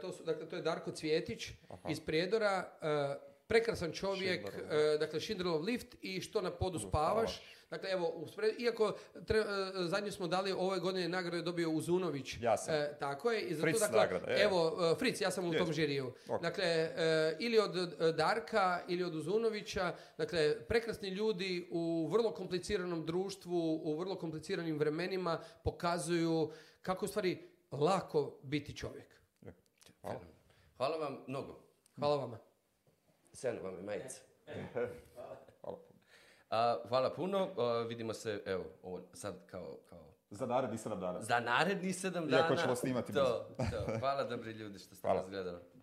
to su, dakle, to je Darko Cvjetić iz Prijedora, prekrasan čovjek, e, dakle Schindlerov lift i što na podu ono, spavaš. Dakle, evo, uspred, iako tre, e, zadnju smo dali ove godine nagradu je dobio Uzunović. Ja sam. E, tako je. I zato, Fritz dakle, nagrada, Evo, Fritz, ja sam u tom žiriju. Dakle, ili od Darka, ili od Uzunovića, dakle, prekrasni ljudi u vrlo kompliciranom društvu, u vrlo kompliciranim vremenima pokazuju kako u stvari lako biti čovjek. Hvala. Hvala vam mnogo. Hvala vama. Sen vam je majica. E, e, e. Hvala. hvala puno, vidimo se, evo, ovo sad kao... kao... Za naredni sedam dana. Za naredni sedam dana. Iako ćemo snimati. To, to. Hvala dobri ljudi što ste nas gledali.